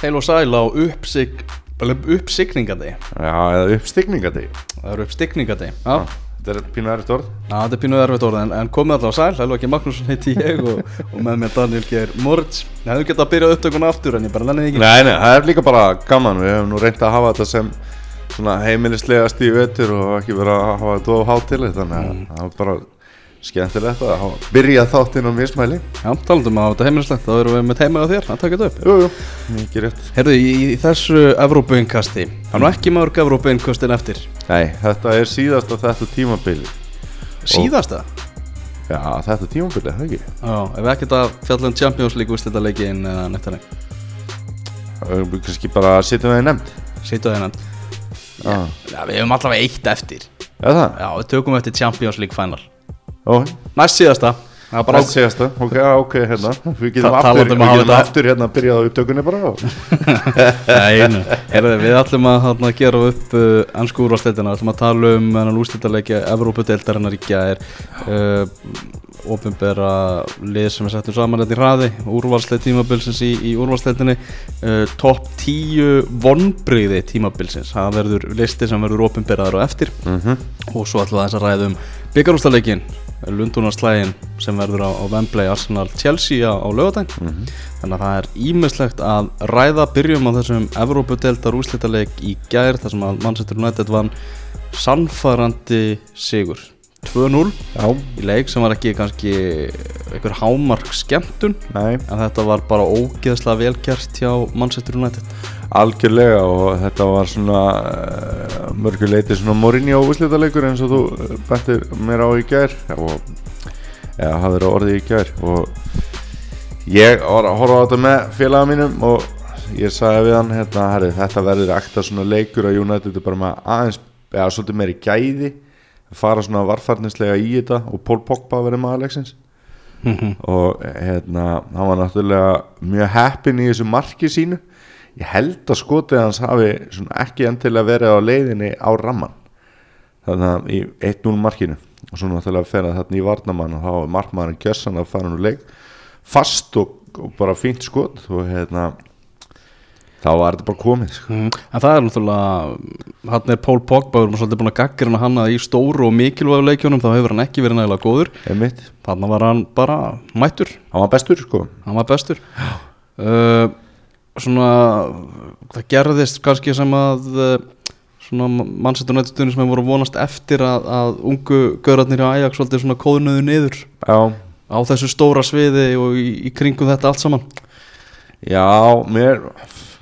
Heil og sæl á uppsig, uppsigningadi Já, eða uppstigningadegi Það eru uppstigningadegi Já, Þetta er pínu erfitt orð. Já, þetta er pínuð erfitt orð en, en komið alltaf á sæl, Helva ekki Magnússon heiti ég og, og með mér Daniel Geir Moritz. Við hefum getað að byrja upptökuna aftur en ég bara lenni ekki. Nei, nei, það er líka bara gaman. Við hefum nú reynt að hafa þetta sem heimilislegast í vetur og ekki vera að hafa þetta of hátileg þannig að það er bara skemmtilegt að byrja þáttinn á mismæli. Já, talandum að þetta heimilislegt, þá erum við með teima á þér, að taka þetta upp. Jú, jú, mikið rétt. Herðu, í, í þessu Evrópuinkasti, það er nú ekki mörg Evrópuinkastin eftir. Nei, þetta er síðast af þetta tímabili Síðasta? Já, þetta tímabili, það ekki? Já, ef við ekkert að fjalla um Champions League úrslitaleikin eða neitt Það er kannski bara að setja það í nefnd Sýtu þennan Já, Já, við hefum allavega eitt eftir. Er það? Já, við tökum eftir Champions League final Næst síðasta. Bara síðasta, ok, ok, hérna. Við getum Ta- aftur, um við aftur hérna að byrja á upptökunni bara Nei. Heyrðu, við ætlum að hana, gera upp uh, ennsku úrvarsleitina, við ætlum að tala um hennan úrslitaðleiki Evrópudeildarinnar í gær. Uh, ofinbera lið sem er settur saman þetta í hraði, úrvarsleit tímabilsins í, í úrvarsleitinni uh, topp 10 vonbrigði tímabilsins, það verður listi sem verður ofinberaður á eftir. Mhm. og svo ætlum við að ræða um byggarústaleikin Lundunarslægin sem verður á, á Wembley Arsenal Chelsea á, á lögadaginn þannig að það er ímislegt að ræða. Byrjum á þessum Evrópudeldar úrslitaleik í gær þar sem að Manchester United vann sannfærandi sigur 2-0 Já, í leik sem var ekki kannski einhver hámark skemmtun nei. en þetta var bara ógeðslega velgjert hjá Manchester United. Algjörlega og þetta var svona uh, mörguleiti svona Mourinho úslitaleikur eins og þú eh, bentir mér á í gær og eða hafðir á orði í gær og ég var að horfa á þetta með félaga mínum og ég sagði við hann hérna, herri, þetta verður ekta svona leikur að United er bara með aðeins eða svolítið meiri gæði fara svona varfarnislega í þetta og Pól Pogba verður maður leiksins. Og hérna hann var náttúrulega mjög heppin í þessu marki sínu. Ég held að skotið hans hafi ekki endilega verið á leiðinni á ramman þannig að í 1-0 markinu. Og svo náttúrulega fer að þarna í varnamann og þá er markmaðurinn gjössan að fara nú leik. Fast og, og bara fínt skot og hérna þá var þetta bara komið sko. Mm. En það er náttúrulega hann er Pól Pogba, við erum svolítið búin að gaggra hann að í stóru og mikilvægu leikjónum þá hefur hann ekki verið nægilega góður. Þannig var hann bara mættur. Hann var bestur sko. Hann var bestur. Uh, svona það gerðist kannski sem að uh, svona mannsettur nættustunni sem hefur voru vonast eftir að, að ungu gaurarnir í Ajax svolítið svona kóðunuðu niður já, á þessu stóra sviði og í, í kringum þetta allt saman. Já, mér,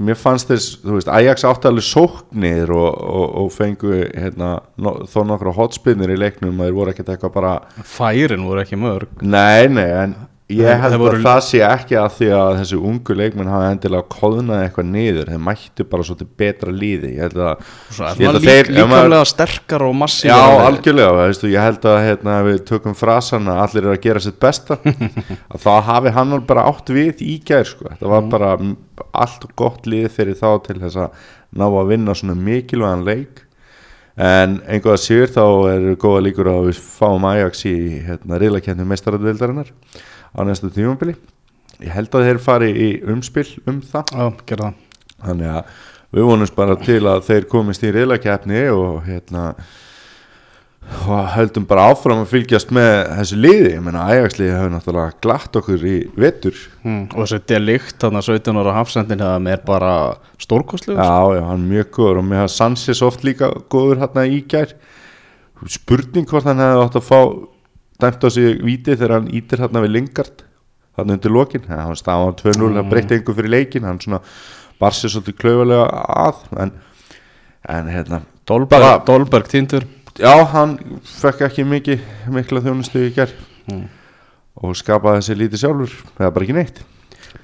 mér fannst þess, þú veist, Ajax átti alveg sóknir og, og, og fengu hérna, no, þó nokkra hotspinnir í leiknum að þeir voru ekkert eitthvað bara færin voru ekki mörg. Nei, nei, en ég Það- held það voru- að það sé ekki að því að þessi ungu leikmenn hafa endilega kóðnað eitthvað niður, þeir mættu bara svolítið betra líði Ég held að, ég held að þeir- ef maður- líkamlega sterkar og massívar Já, algjörlega, veistu, ég held að hérna, við tökum frasan að allir eru að gera sitt besta að þá hafi hann bara átt við í gær sko. þetta var bara m- allt gott lið fyrir þá til þess að ná að vinna svona mikilvægan leik. En einhvað að sér þá eru góða líkur að við fáum Ajax í hérna, riðlakendum mestaradvildarinnar á næstu tímabili. Ég held að þeir fari í umspil um það. Já, þannig að við vonumst bara til að þeir komist í reyðlakeppni og hérna og höldum bara áfram að fylgjast með þessu liði, ég meina Ajax-liði hefur náttúrulega glatt okkur í vetur. Mm. og þessi delikt, þannig að 17 ára hafsendin það er bara stórkostlegur. Já, já, hann er mjög góður og mér hafði Sansis oft líka góður hérna í gær. Spurning hvort hann hefði átt að fá dæmt á sig víti þegar hann ítir hérna við Lingard þarna undir lokin, hann staði á 2-0 hann breytti einhver fyrir leikin, hann svona bar sér svolítið klaufalega að en, en hérna Dolberg, Dolberg týndur. Já, hann fekk ekki mikið mikla þjónustu í gerð Mm. og skapaði þessi lítið sjálfur eða bara ekki neitt.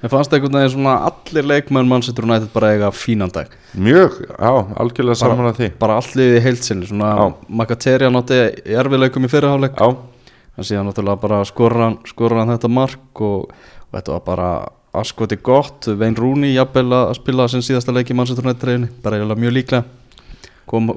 Mér fannst einhvern veginn svona allir leikmenn Manchester United bara eiga fínan dag. Mjög, já, algjörlega saman að því. bara allir í heilsinni svona Já. Makaterja nátti í erfileikum í fyrirháleik Já, en síðan náttúrulega bara skorra hann, skorra hann þetta mark og, og þetta var bara askoti gott. Vein Rooney jafnvel að spila sinn síðasta leik í Manchester United reyni bara eiginlega mjög líklega. Kom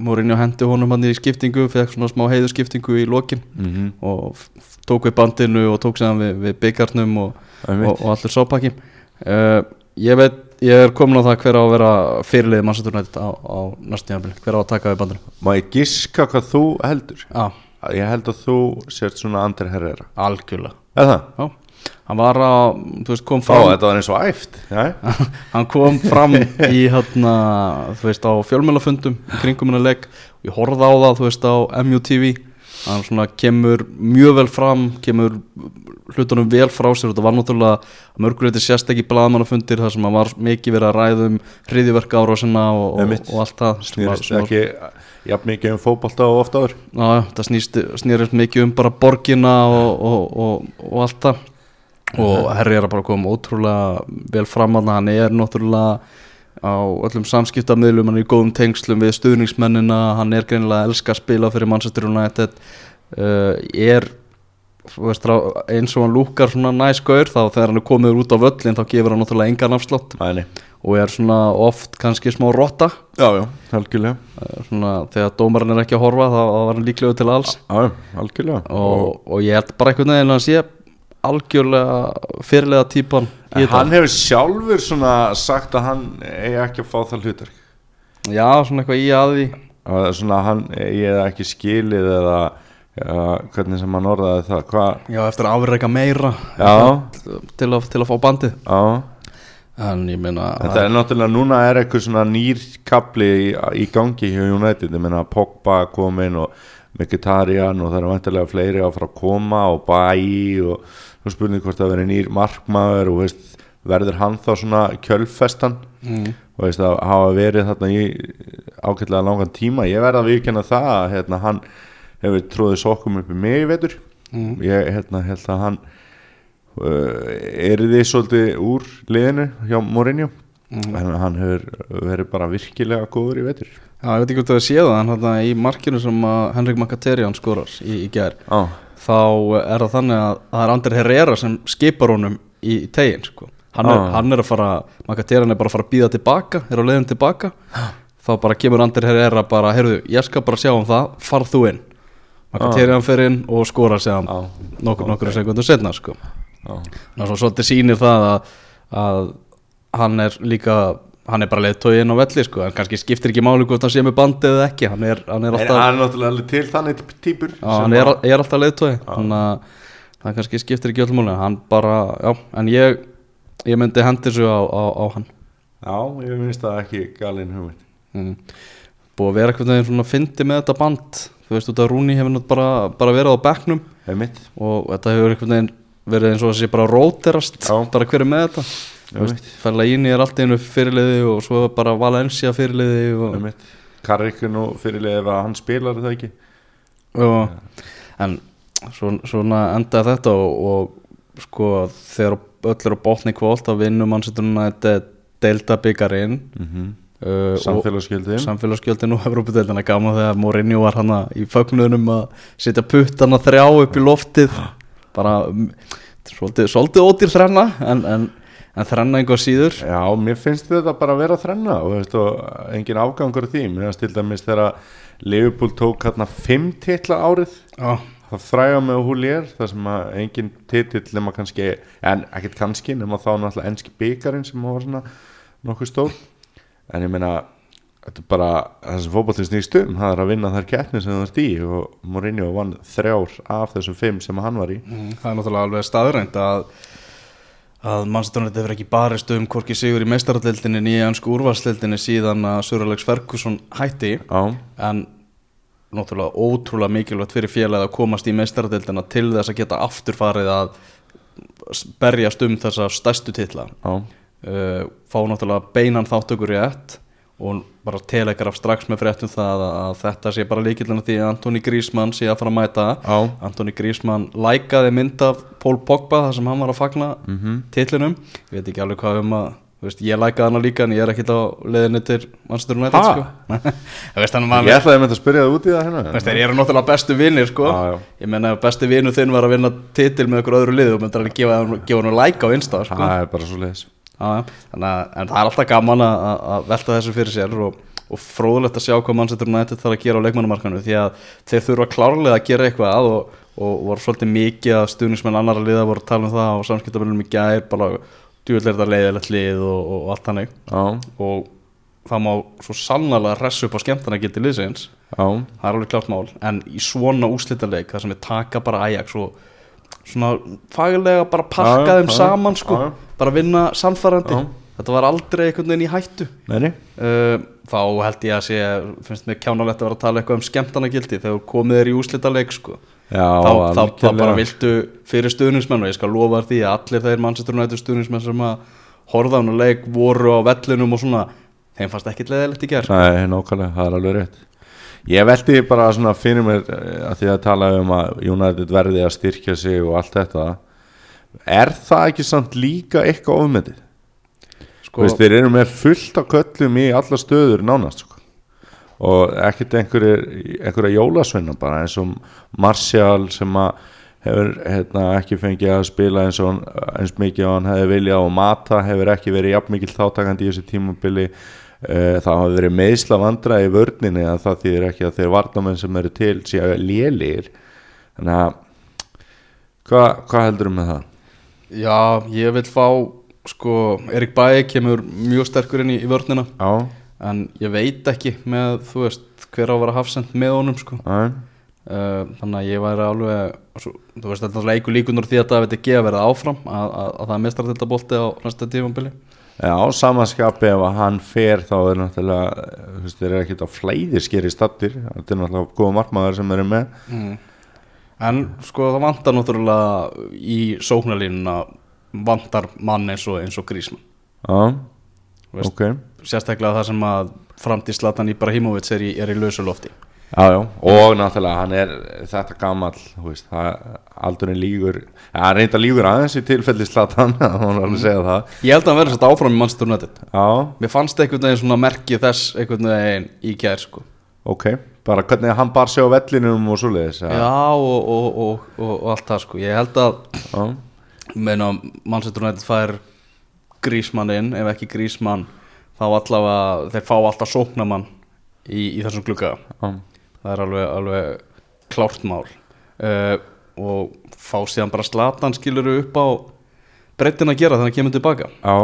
Mourinho hendi honum hann í skiptingu fekk svona smá heiðuskiptingu í lokin mm og f- tók við bandinu og tók séðan við, við byggarnum og, og, og allir sápakki uh, ég veit, ég er komin á það hver á að vera fyrirlið United á, á næstu tímabili, hver á að taka við bandinu? Má ég giska hvað þú heldur? Já, Ég held að þú sért svona Andri Herrera. Algjörlega. Er það? Já, hann var að, þú veist, kom Ó, fram þetta var eins og æft. Hann kom fram í hérna, þú veist, á fjölmjölafundum kringum hennar legg. Og ég horfði á það, þú veist, á MUTV hann svona kemur mjög vel fram kemur hlutunum vel frá sér. Og þetta var náttúrulega mörguleiti sérst ekki blaðmannafundir þar sem var mikið verið að ræða um hriðiverka ára og, og, og allt það snýrist var- ekki jafn mikið um fótbolta og oft áður. Það snýst, snýrist mikið um bara borgina og, og, og, og allt það. Og Herri er að bara koma ótrúlega vel fram að hann er náttúrulega á öllum samskiptamiðlum hann er í góðum tengslum við stuðningsmennina. Hann er greinilega að elska að spila fyrir Manchester United. Uh, er veist, eins og hann lúkar svona næskaur þá þegar hann er komið út á völlin þá gefur hann náttúrulega engan afslátt. Æni. og er svona oft kannski smá rotta. Já, já, algjörlega. Uh, svona þegar dómarinn er ekki að horfa þá var hann líklega til alls. Já, já, algjörlega. Og, og ég held bara einhvern veginn að hann sé algjörlega fyrirlega típan En hann hefur sjálfur svona sagt að hann eigi ekki að fá það hlutverk. Já, svona eitthvað í að því. Að svona hann eigi ekki skilið eða ja, hvernig sem hann orðaði það hvað, já, eftir að afreika meira. Já, til að, til að fá bandið. Já. En ég meina Þetta er náttúrulega, núna er eitthvað svona nýr kapli í, í gangi hjá United, ég meina Pogba komin og Mkhitaryan og það eru vantilega fleiri að fara að koma og bæ og þú spurning hvort það verið nýr markmaður og veist, verður hann þá svona kjölfestan? Mm, og veist að hafa verið þarna í ágætlega langan tíma, ég verða að viðkjanna það að hérna, hann hefur tróðið sokkum upp í mig í vetur. Mm, ég hérna, held að hann uh, er þið svolítið úr liðinu hjá Mourinho. Mm. en hann hefur verið bara virkilega góður í vetur. Já, ég veit ekki hvort það séð það en hérna í markinu sem að Henrik Mkhitaryan skorar í, í gær á, þá er það þannig að það er Ander Herrera sem skipar honum í, í tegin sko. hann, Ah. hann er að fara Mkhitaryan er bara að fara að býða tilbaka er á leiðin tilbaka. Þá bara kemur Ander Herrera bara, heyrðu, ég skal bara sjá um það farð þú inn Mkhitaryan fer inn og skorar séðan nokkur, ok. nokkur sekundum setna sko. Ná, svo svolítið sýnir það að, að hann er líka hann er bara leiðtói inn á velli sko, en kannski skiptir ekki máli hvort hann sé með bandið eða ekki hann er, hann er alltaf hann er náttúrulega til þannig týpur hann er, er alltaf leiðtói þannig að það kannski skiptir ekki öllum múli hann bara, já, en ég ég myndi hendi þessu á, á, á hann já, ég finnst það ekki galinn hugmynd mm. búið að vera eitthvað veginn svona fyndi með þetta band þú veist, út af Rúni hefur nátt bara, bara verið á bekknum. Hefur mitt, og þetta hefur eitthvað veginn verið eins og þessi bara róterast. Já. bara hver er með þetta? Fellaini er alltaf einu fyrirliði og svo bara Valencia fyrirliði og, Karrikin og fyrirlega ef að hann spilar það ekki? Og, en svo, svona endaði þetta og, og sko þegar öll eru á botni kvólt þá vinnum hann setur núna þetta delta byggarinn mm -hmm. Uh, samfélagsgjöldin. samfélagsgjöldin og Evrópudeildina. Gaman þegar Mourinho var hann í fögnuðunum að setja puttana þrjá upp í loftið. Bara mm, svolítið, svolítið ódýr þrenna en, en, en þrenna einhver síður. Já, mér finnst þetta bara að vera þrenna og, veist, og engin afgangur af því. Mér finnst til dæmis þegar Liverpool tók hérna fimm titla árið. Já, það fræga með Húlier það sem að engin titill nema kannski en ekkert kannski nema þá náttúrulega enski byggarinn sem var svona nokkuð stór en ég meina þetta er bara það sem fótballtinn snýst um það er að vinna þær keppni sem það ert í og Mourinho vann þrjár af þessum fimm sem hann var í. Mm, Það er náttúrulega alveg staðrænt að að mannstöðunlega hefur ekki barist um hvorki sigur í meistaraldeldinni nýja önsku úrvarsleldinni síðan að Sör Alex Ferguson hætti. Já, en náttúrulega ótrúlega mikilvægt fyrir félagið að komast í meistaraldeldina til þess að geta aftur farið að berjast um þessa stærstu titla. Já, uh, fá náttúrulega beinan þáttökur í ett og bara telegraf strax með fréttum það að, að þetta sé bara líkillina því að Antoni Grísmann sé að fara að mæta já, Antoni Grísmann lækaði mynd af Pól Pogba þar sem hann var að fagna mhm titlinum, ég veit ekki alveg hvað um að veist, ég lækaði hana líka en ég er ekkit á leiðinni til Manchester United sko. Veist, Ég ætlaði að mynda að spyrja það út í það hérna þeir eru náttúrulega bestu vinnir sko. Ég menna ef besti vinnu þinn var að vinna titil með ykkur öðru liðu og myndir að gefa, hann læka á einsta sko. Það er bara svo leiðis. Þannig að, það er alltaf gaman að, velta þessu fyrir sér og, og fróðulegt að sjá hvað Manchester United þarf að gera á leikmannumarkanu því að þeir þurfa klárlega að gera eitthvað og, og voru svolítið mikið að stuðnismenn annara liða voru að tala um það og samskiptamennum í gær bara djúvill er þetta leiðilegt lið og, og allt hannig Já, og það má svo sannlega ressa upp á skemmtana geti liðsins. Það er alveg klart mál. En í svona úslitaleik þar sem við taka bara Ajax og svona faglega bara pakka þeim saman sko, bara vinna samfærandi þetta var aldrei einhvern veginn í hættu. Uh, þá held ég að sé finnst mér kjánalegt að vera að tala eitthvað um skemmtanagildi þegar þú komið þér í úslitaleik sko. já þá, þá, þá bara viltu fyrir stuðnismenn og ég skal lofa því að allir þeir Manchester United stuðnismenn sem að á hana leik voru á vellinum og svona þeim fannst ekkit leðilegt í gerð Nei, nákvæmlega, það er alveg rétt Ég veldi bara svona fyrir mér eh, að því að tala um að United verði að styrkja sig og allt þetta Er það ekki samt líka eitthvað ofmetið? sko, Veist, þeir eru með fullt af köllum í alla stöður nánast sko. og ekkert einhverja jólasveina bara eins og Martial sem að hefur hérna, ekki fengið að spila eins, og, eins mikið og hann hefði viljað og Mata hefur ekki verið jafn mikill þáttakandi í þessu tímabili það hafa verið meðsla vandra í vörninni að það þýðir ekki að þeir varnamenn sem eru til séu lélir þannig að hvað hva heldur með það? já, ég vil fá sko, Erik Bæi kemur mjög sterkur inn í, í vörnina. Já, en ég veit ekki með, þú veist, hver á að vera hafsend með honum sko. já, uh, þannig að ég væri alveg svo, þú veist, þetta er líkunar því að það veit ekki að verða áfram að, að, að það mistar þetta bolti á næsta tífambili Já, samanskapi ef hann fer þá er náttúrulega þeir eru ekkert á flæðiskeri stattir þetta er náttúrulega góða markmaður sem eru með mm. en sko það vantar náttúrulega í sóknarlínuna vantar mann eins og, eins og Grísmann Já, Veist. ok sérstaklega það sem að framtíðslatan Ibrahimovic er í, í lausu lofti Já, já, og náttúrulega hann er þetta gamall, þú veist, það, aldurinn lígur, hann reynda lígur aðeins í tilfelli slatan, það má alveg segja það. Ég held að hann verði sett áfram í Já, mér fannst einhvern veginn svona merki þess einhvern veginn í gær sko. Ok, bara hvernig hann bar sig á vellinum og svoleiðis já og, og, og, og, og allt það sko. Ég held að United fær Grísmann inn, ef ekki Grísmann þá allavega, þeir fá alltaf sóknamann í, í þessum glugga. Já, það er alveg, alveg klárt mál. Uh, og fá síðan bara slatan skiluru upp á breytin að gera þannig að kemur tilbaka. Já.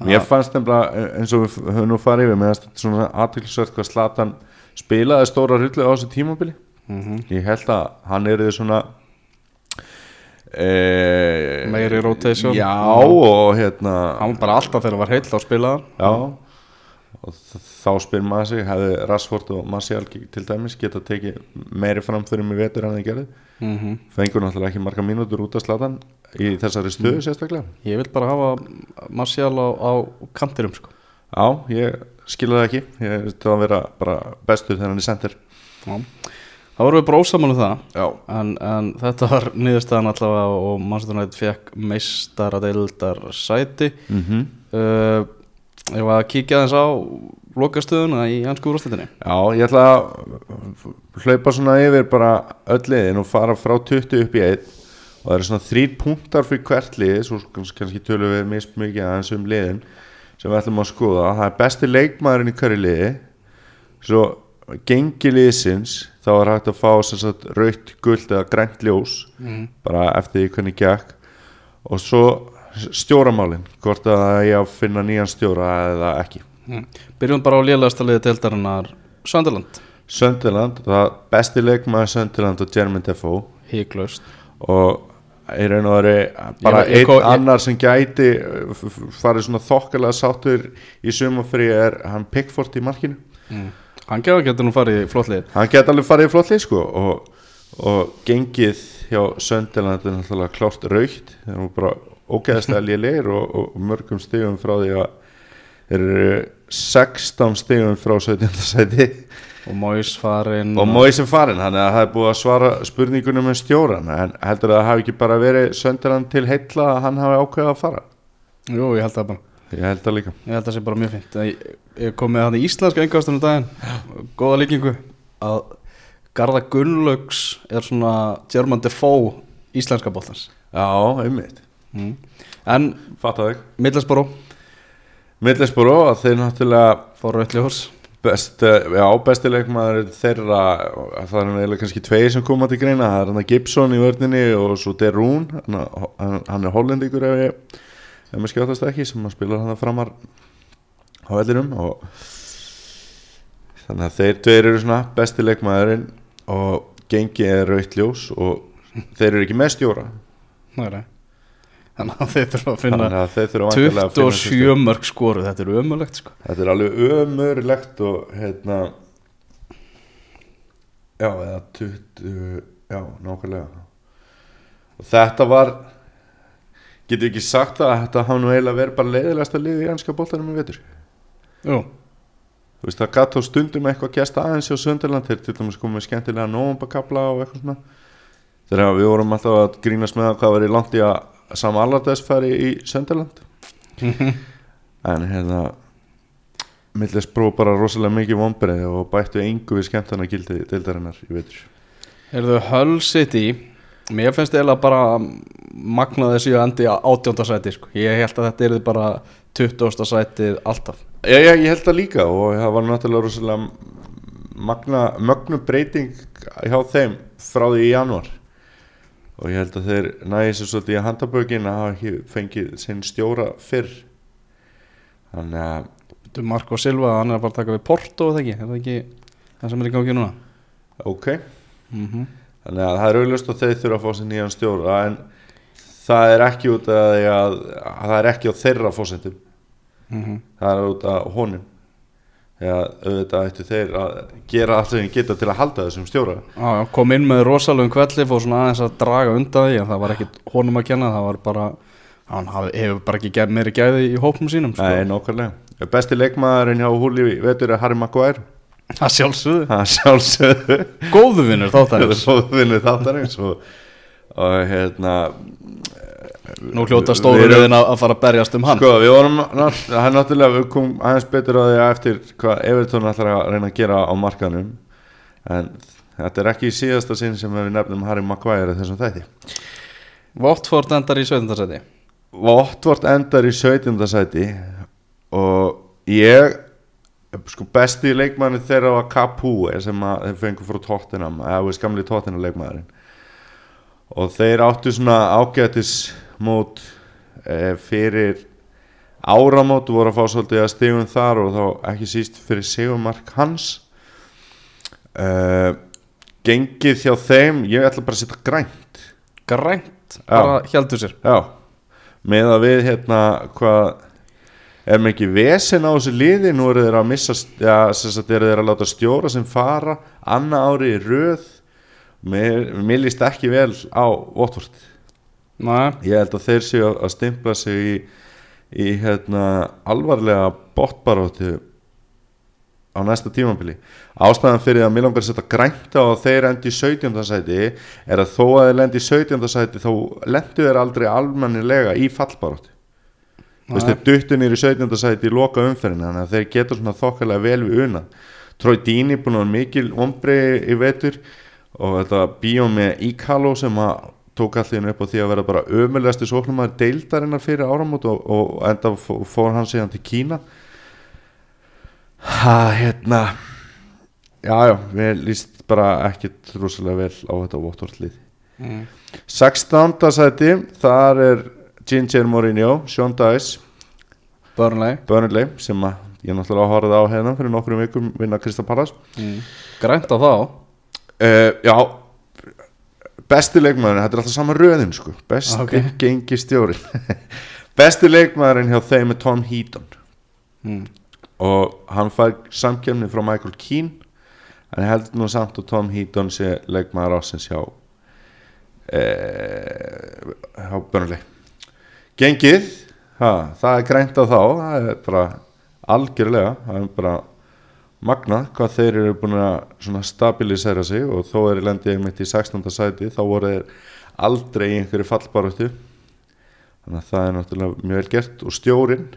Mér fannst nefnilega eins og við höfum nú farið yfir með að svona aðtöklisvert hvað slatan spilaði stóra hryllu á þessu tímabili. Mm -hmm. Ég held að hann er svona e, meiri rotation. Já og hérna hann var bara alltaf þegar hann var heill á spilaðan Já og þá spyr maður sig hefði Rashford og Martial til dæmis geta tekið meiri framförum í vetur en þeir gerði mm -hmm. fengur náttúrulega ekki marga mínútur út af slatan í þessari stöðu sérstaklega ég vil bara hafa Martial á, á kantirum sko. Já, ég skilur það ekki ég vil það að vera bara bestur þegar hann er sendir Já. þá vorum við bara ósaman um það en, en þetta var niðurstaðan allavega og Manchester United fekk meistara deildar sæti mm -hmm. uh, ég var að kíkja aðeins á lokastöðuna í hansku úrstættinni Já, ég ætla að hlaupa svona yfir bara öll liðin og fara frá 20 upp í 1 og það eru svona þrýr punktar fyrir hvert lið svo kannski, tölum við mist mikið aðeins um liðin sem við ætlum að skoða. Það er besti leikmaðurinn í hverju liði. Svo gengi liðsins þá er hægt að fá rautt, gult eða grænt ljós mm. bara eftir því hvernig gekk. Og svo stjóramálin hvort að það er að finna nýjan stjóra eða ekki. Mm. byrjum bara á lélegasta liði deildarinnar Sönderland, Sönderland, það besti leikmaður Sönderland og Jeremy Defoe. Híklaust og í raun og veru bara Ég- einn ég- annar sem gæti uh, farið svona þokkalega sáttur í sumafri er hann Pickford í markinu. Mm. hann getur nú farið í flottlið hann geti alveg farið í flott lið sko og, og gengið hjá Sönderland er náttúrulega klárt raukt þeir eru bara ógeðslega lélegir og, og, mörgum stigum frá því að þeir eru 16 stigum frá 17. sæti. Og Mois farin og Mói sem farin, þannig að það er búið að svara spurningunum með stjóran en heldur að það hafi ekki bara verið söndarann til heilla að hann hafi ákveðið að fara? Jú, ég held það bara. Ég held það líka. Ég held að það sé bara mjög fint Ég, ég kom með hann í íslenska engastunum daginn. Góða líkingu. Að Garða Gunnlaugs er svona German Defoe íslenska bóttans já, einmitt, mm. En Middlesboro Middlesboro, að þeir náttúrulega fór Rauðljós best, já, bestileikmaður þeirra það er eiginlega kannski tveir sem koma til greina. Það er hann Gibson í vörninni og svo Derún hann, hann- er hollendingur ef ég ef maður skjótast ekki sem að spila hann framar á vellinum og þannig að þeir tveir eru svona besti leikmaðurinn og gengi er rautt ljós og þeir eru ekki með stjóra. Nei. Þannig að þeir þurfa að finna að þurfa að finna sér 27 mörg skoru, þetta er ömulegt sko. Þetta er alveg ömurlegt og hérna Já, eða 20 Já, nákvæmlega. Og þetta var Getur ekki sagt að þetta hafa nú eiginlega verið bara leiðilegasta liði í ennska boltanum í vetur? Jú, Þú veist, það gatt á stundum eitthvað gæst aðeins hjá Sönderland Þeir til dæmis komið skemmtilega nómbakabla og eitthvað svona. Þegar við vorum alltaf að grínast með hvað verið langt í að Sam Allardyce fari í Sönderland En hérna Millis brú bara rosalega mikið vombrið og bættu engu við skemmtana gildi deildarinnar í vetur er þau Hull City Mér finnst eiginlega bara magnað þessi að endi á átjónda sæti sko. Ég held að þetta er bara 20. sætið alltaf Já, já, ég held það líka og það var náttúrulega rosalega magna, mögnu breyting hjá þeim frá því í januar og ég held að þeir næði sér svolítið í handabökin að hafa ekki fengið sinn stjóra fyrr. Þannig að Þú Marko Silva, hann er bara að taka við Porto og það ekki, er það ekki það sem er í gangi núna? Ok, mm -hmm. þannig að það er auðlust og þeir þurfa að fá sér nýjan stjóra en það er ekki út af því að, að það er ekki á þeirra fósettum það er út af honum þegar auðvitað ættu þeir að gera allt sem þeir geta til að halda þessum stjóra. Já, já, kom inn með rosalegum kvelli fór svona aðeins að draga undan því en það var ekki honum að kenna, það var bara hann hefur bara ekki meiri gæði í hópum sínum sko. Nei, nákvæmlega. Besti leikmaðurinn hjá Húli vetur er Harry Maguire. Það sjálfsögðu, Það sjálfsögðu. Góðu vinnur þáttanins Þóðvinni þáttarins og, og hérna Nú hljóta Við stóru erum- liðin að fara að berjast um hann Sko, við vorum nátt- Það er náttúrulega, við komum aðeins betur á því að eftir hvað Everton ætlar að reyna að gera á markanum en þetta er ekki í síðasta sinn sem við nefnum Harry Maguire þessum þætti Votford endar í 17. sæti Votvort endar í 17. sæti og ég sko besti leikmanni þeirra var Capu sem að þeir fengur frá Tottenham eða við skamli Tottenham leikmaðurinn og þeir áttu svona ágætis mót e, fyrir áramót voru að fá svolítið að stigum þar og þá ekki síst fyrir Sigumark hans. E, gengið hjá þeim ég ætla bara að setja grænt. Grænt, bara heldur sér. Já, með að við hérna hvað er mikið vesen á þessu liði? Nú eru þeir að missa já, sem sagt eru þeir að láta stjóra sem fara anna ári í röð. Mér, mér líst ekki vel á Votvort Nei, ég held að þeir séu að- stimpla sig í, í hérna alvarlega botbaróttu á næsta tímambili ástæðan fyrir að mér langar að setja grænt á að þeir endi í 17. sæti er að þó að þeir lendi í 17. sæti þá lendu þeir aldrei almennilega í fallbaróttu þeir duttu nýri 17. sæti í loka umferðina þannig að þeir geta svona þokkalega vel við una Troy Dini búin að mikil ombri í vetur og þetta bíó með Íkalo sem að tók allir upp á því að vera bara ömulegasti sóknumæður deildarinnar fyrir áramót og, og enda fó- fór hann síðan til Kína ha, hérna já, já, við líst bara ekkit rosalega vel á þetta vottortlið mm. 16. sæti, þar er Ginger Mourinho, Sean Dice Burnley Burnley sem að ég náttúrulega horfði á hérna fyrir nokkrum vikum vinna Krista Pallas mm. Grænt á þá uh, já besti leikmaðurinn, þetta er alltaf sama röðin sko. besti Ok. okay. gengi stjórin besti leikmaðurinn hjá þeim er Tom Heaton mm. og hann fær samkjöfni frá Michael Keane en ég held nú samt að Tom Heaton sé leikmaður ásins hjá eh, hjá Burnley gengið ha, það er grænt á þá það er bara algjörlega það er bara magna hvað þeir eru búin að stabilisera sig og þó er lendið einmitt í 16. sæti þá voru þeir aldrei í einhverju fallbarötu þannig að það er náttúrulega mjög vel gert og stjórin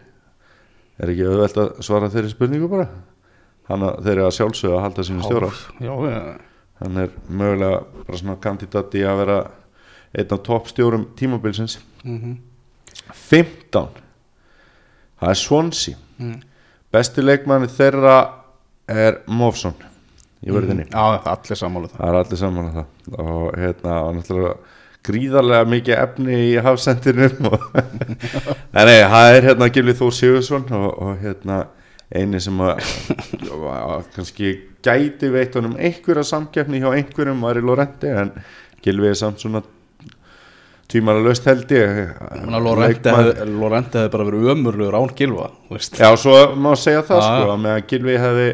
er ekki auðvelt að svara þeirri spurningu bara. Hann að þeir eru að sjálfsögða að halda sínu stjóra. hann er mögulega bara svona kandidat í að vera einn af toppstjórum tímabilsins. Mm 15 það er Swansea. Mm. besti leikmanni þeirra er Mófsson í verðinni Já, allir sammálu það. Það er allir saman að það. Og hérna og náttúrulega gríðarlega mikið efni í hafsendinum það er hérna Gilvi Þór Sigursson og, og hérna eini sem að, að kannski gæti veit honum einhverja samkeppni hjá einhverjum var í Lorenti en Gilvi er samt svona tvímara löst held ég. Lorente hefði bara verið ömurlegur án gilva. Já, svo má segja það Já, sko já. að með að Gilvi hefði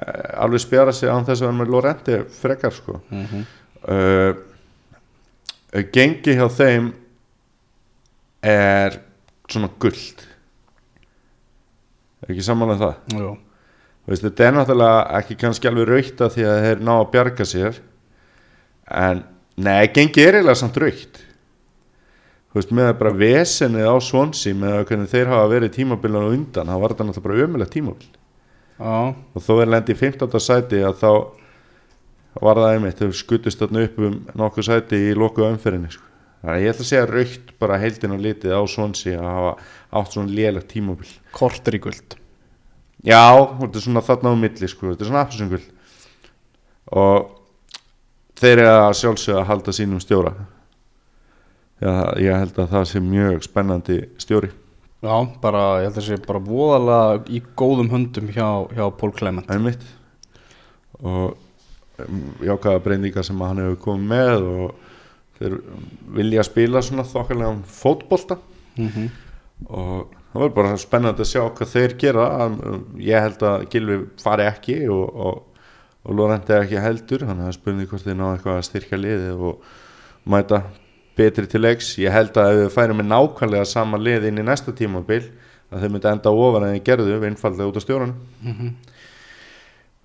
alveg spjara sig án þess að vera með Lorenti frekar sko. Mhm. uh, gengi hjá þeim er svona guld ekki samanlega það? Jú. Veist, þetta er náttúrulega ekki kannski alveg raukt að því að þeir ná að bjarga sér en nei, gengi er eiginlega samt raukt veist, með bara vesenið á svonsi með að þeir hafa verið tímabilan og undan, það var þetta náttúrulega bara ömulegt tímabil Já, og þó er lendi í 15. sæti að þá var það einmitt þau skutust þarna upp um nokkuð sæti í loku umferðinni sko. ég ætla að segja raukt bara heildin og litið á svonsi að hafa átt svona kortur í guld Já, þetta er svona þarna á milli sko, þetta er svona appelsingul og þeir eru að sjálfsögða að halda sínum stjóra. Já, ég held að það sé mjög spennandi stjóri Já, bara, ég held að sé bara voðalega í góðum höndum hjá, hjá Pól Clement. Einmitt. Og um, jákaða breyningar sem hann hefur komið með og þeir vilja spila svona þokkarlega fótbolta. Mm -hmm. og það var bara spennandi að sjá hvað þeir gera. Um, ég held að Gilvi fari ekki og, og, og Lorenti ekki heldur. Það er spurning hvort þeir ná eitthvað að styrkja liðið og mæta betri til leiks. Ég held að ef við færum með nákvæmlega sama lið inn í næsta tímabil að þeir myndi enda ofan en þeir gerðu við einfallega út á stjórun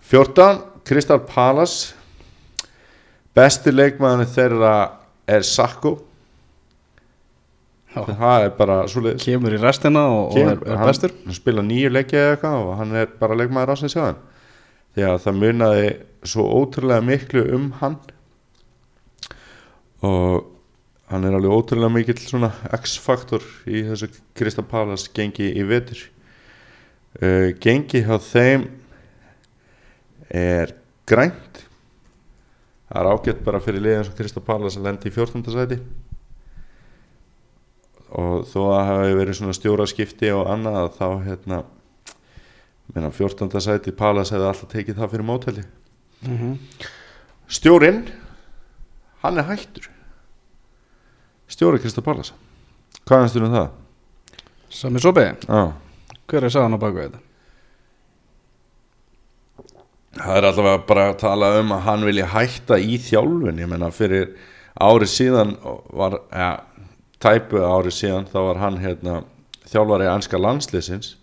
14 Kristal Palace. Besti leikmaðurinn þeirra er Sakko. Það er bara svoleiðis. Kemur í restina og, og er, er bestur. hann spila nýju leikja eða eitthvað og hann er bara leikmaður ásins hjá hann því að það munaði svo ótrúlega miklu um hann. Og hann er alveg ótrúlega mikill svona X-faktor í þessu Krista Palas gengi í vetur uh, gengi hjá þeim er grænt það er ágætt bara fyrir liðan sem Krista Palas að lendi í 14. sæti og þó að hafi verið svona stjóraskipti og annað þá hérna meina 14. sæti Palas hefði alltaf tekið það fyrir móteli mm -hmm. stjórinn hann er hættur stjóri Krista Palas hvað er stjórinn það? Sami Sobi, Ah. hver er sagan á baku þetta? það er allavega bara að tala um að hann vilja hætta í þjálfun ég meina fyrir ári síðan var ja, tæpu ári síðan þá var hann hérna þjálfari anska landsliðsins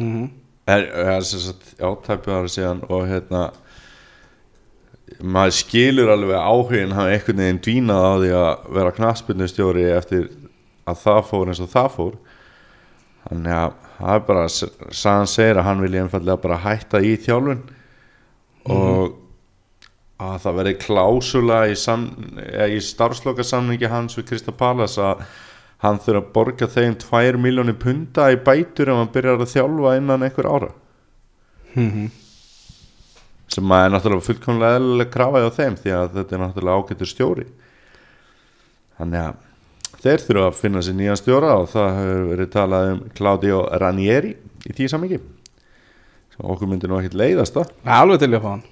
Mm -hmm. er, er sagt, já, tæpu ári síðan og hérna maður skilur alveg áhugin hafa einhvern veginn dvínað á því að vera knaspinu eftir að það fór eins og það fór. Þannig að það er bara sagan segir að hann vilja einfallega bara hætta í þjálfun og að það veri klásula í, í starfslokasamningi hans við Krista Palas að hann þurfa að borga þeim 2 miljónir punta í bætur ef hann byrjar að þjálfa innan einhver ára. Mhm. Sem að er náttúrulega fullkomlega eðlilega krafaði á þeim því að þetta er náttúrulega ágættur stjóri. Þannig að þeir þurfa að finna sér nýjan stjóra og það hefur verið talað um Claudio Ranieri í því samingi sem okkur myndi nú ekkert leiðast það. Alveg til ég að fá hann.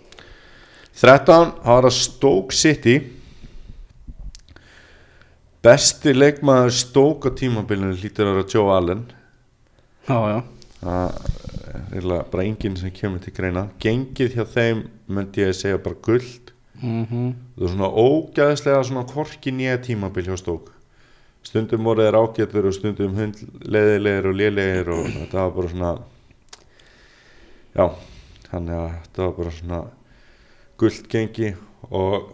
13, það var að Stoke City. Besti leikmaður Stoke á tímabilinu hlýtur að vera Joe Allen. Já, já það er bara enginn sem kemur til greina. Gengið hjá þeim myndi ég að segja bara guld mm það er svona ógæðslega svona korki nýja tímabil hjá stók stundum voru þeir ágættur og stundum hund, leðilegir og lélegir og þetta var bara svona já þannig að þetta var bara svona guld gengi og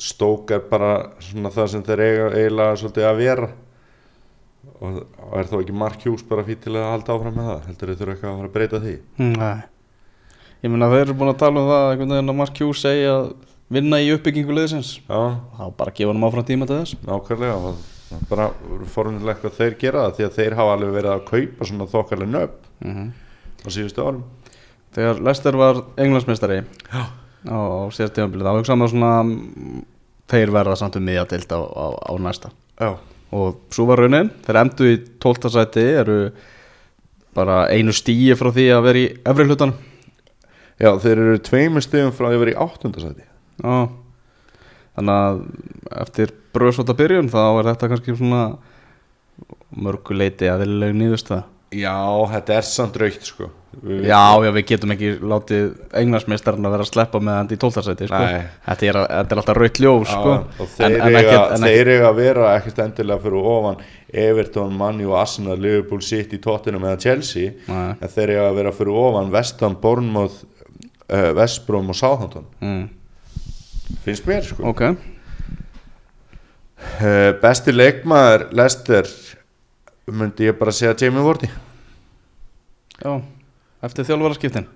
stók er bara svona það sem þeir eiga eiginlega svolítið að vera og, og er þá ekki Mark Hughes bara fyrir til að halda áfram með það? Heldur þeir þurfa eitthvað að fara að breyta því? Nei. Ég meina þeir eru búin að tala um það einhvern veginn að Mark Hughes segja að vinna í uppbyggingu liðsins. Já, þá bara gefa hann áfram tíma til þess. Nákvæmlega bara forunilegt hvað þeir gera það því að þeir hafa alveg verið að kaupa svona þokkarlega nöfn mm -hmm. á síðustu árum. Þegar Lester var englandsmeistari á, síðast tímabilið þá hugsaði maður svona mm, þeir verða samt um miðjadild á, á, á næsta. Já, og svo var raunin, þeir endu í 12. sæti eru bara einu stíi frá því að vera í efri hlutan Já þeir eru tveimur stegum frá því að vera í áttundasæti Já Þannig að eftir bröðsóta byrjun þá er þetta kannski svona mörguleiti aðeinslega nýðust það Já, þetta er samt raukt sko Já, já, við getum ekki látið englansmeistarinn að vera að sleppa með hann í 12. sæti sko. Þetta, er, þetta er alltaf raut ljós Já, sko. og þeir, þeir eiga að vera ekkert endilega fyrir ofan Everton, Manni og Arsenal, Liverpool, City, Tottenham eða Chelsea. En þeir eiga að vera fyrir ofan Vestham, Bournemouth uh, Vestbrom og Southampton. Mm, finnst mér sko. Ok, uh, besti leikmaður Lester myndi ég bara segja Jamie Vardy. Já Eftir þjálfaraskiptin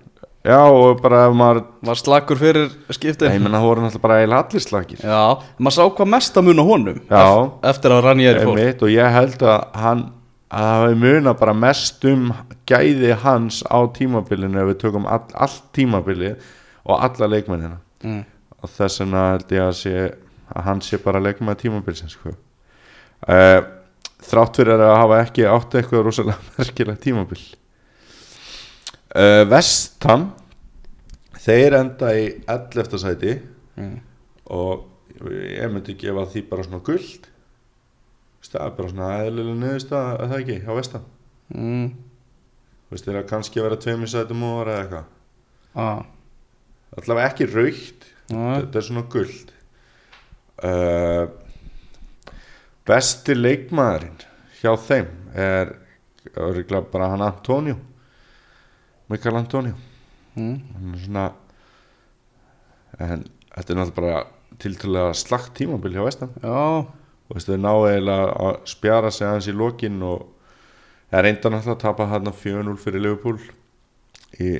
já og bara ef maður Var slakur fyrir skiptin ég menna það voru náttúrulega bara eiginlega allir slagir Já, maður sá hvað mest að muna honum Já. ef- Eftir að Ranieri fór Einmitt, og ég held að hann að það hefur munað bara mest um gæði hans á tímabilinu ef við tökum all, allt tímabilið og alla leikmennina mm. og þess vegna held ég að, sé, að hann sé bara leikmenn tímabilisins sko. uh, þrátt fyrir að hafa ekki átt eitthvað rosalega merkilegt tímabil uh, Vestham þeir enda í 11. sæti Mm. og ég myndi gefa því bara svona guld það er bara svona eðlilega niðurst að það ekki á vestan Mm. veist þeir að kannski vera tveimur sætum og eða eitthvað Ah. allavega ekki raukt Ah. þetta er svona guld uh, besti leikmaðurinn hjá þeim er bara hann Antonio Mikael Antonio. Mm. hann er svona en þetta er náttúrulega bara tiltrúlega slagt tímabil hjá vestan Já, og þau ná eiginlega að spjara sig aðeins í lokin og það er reynda náttúrulega að tapa hann 4-0 fyrir Liverpool í,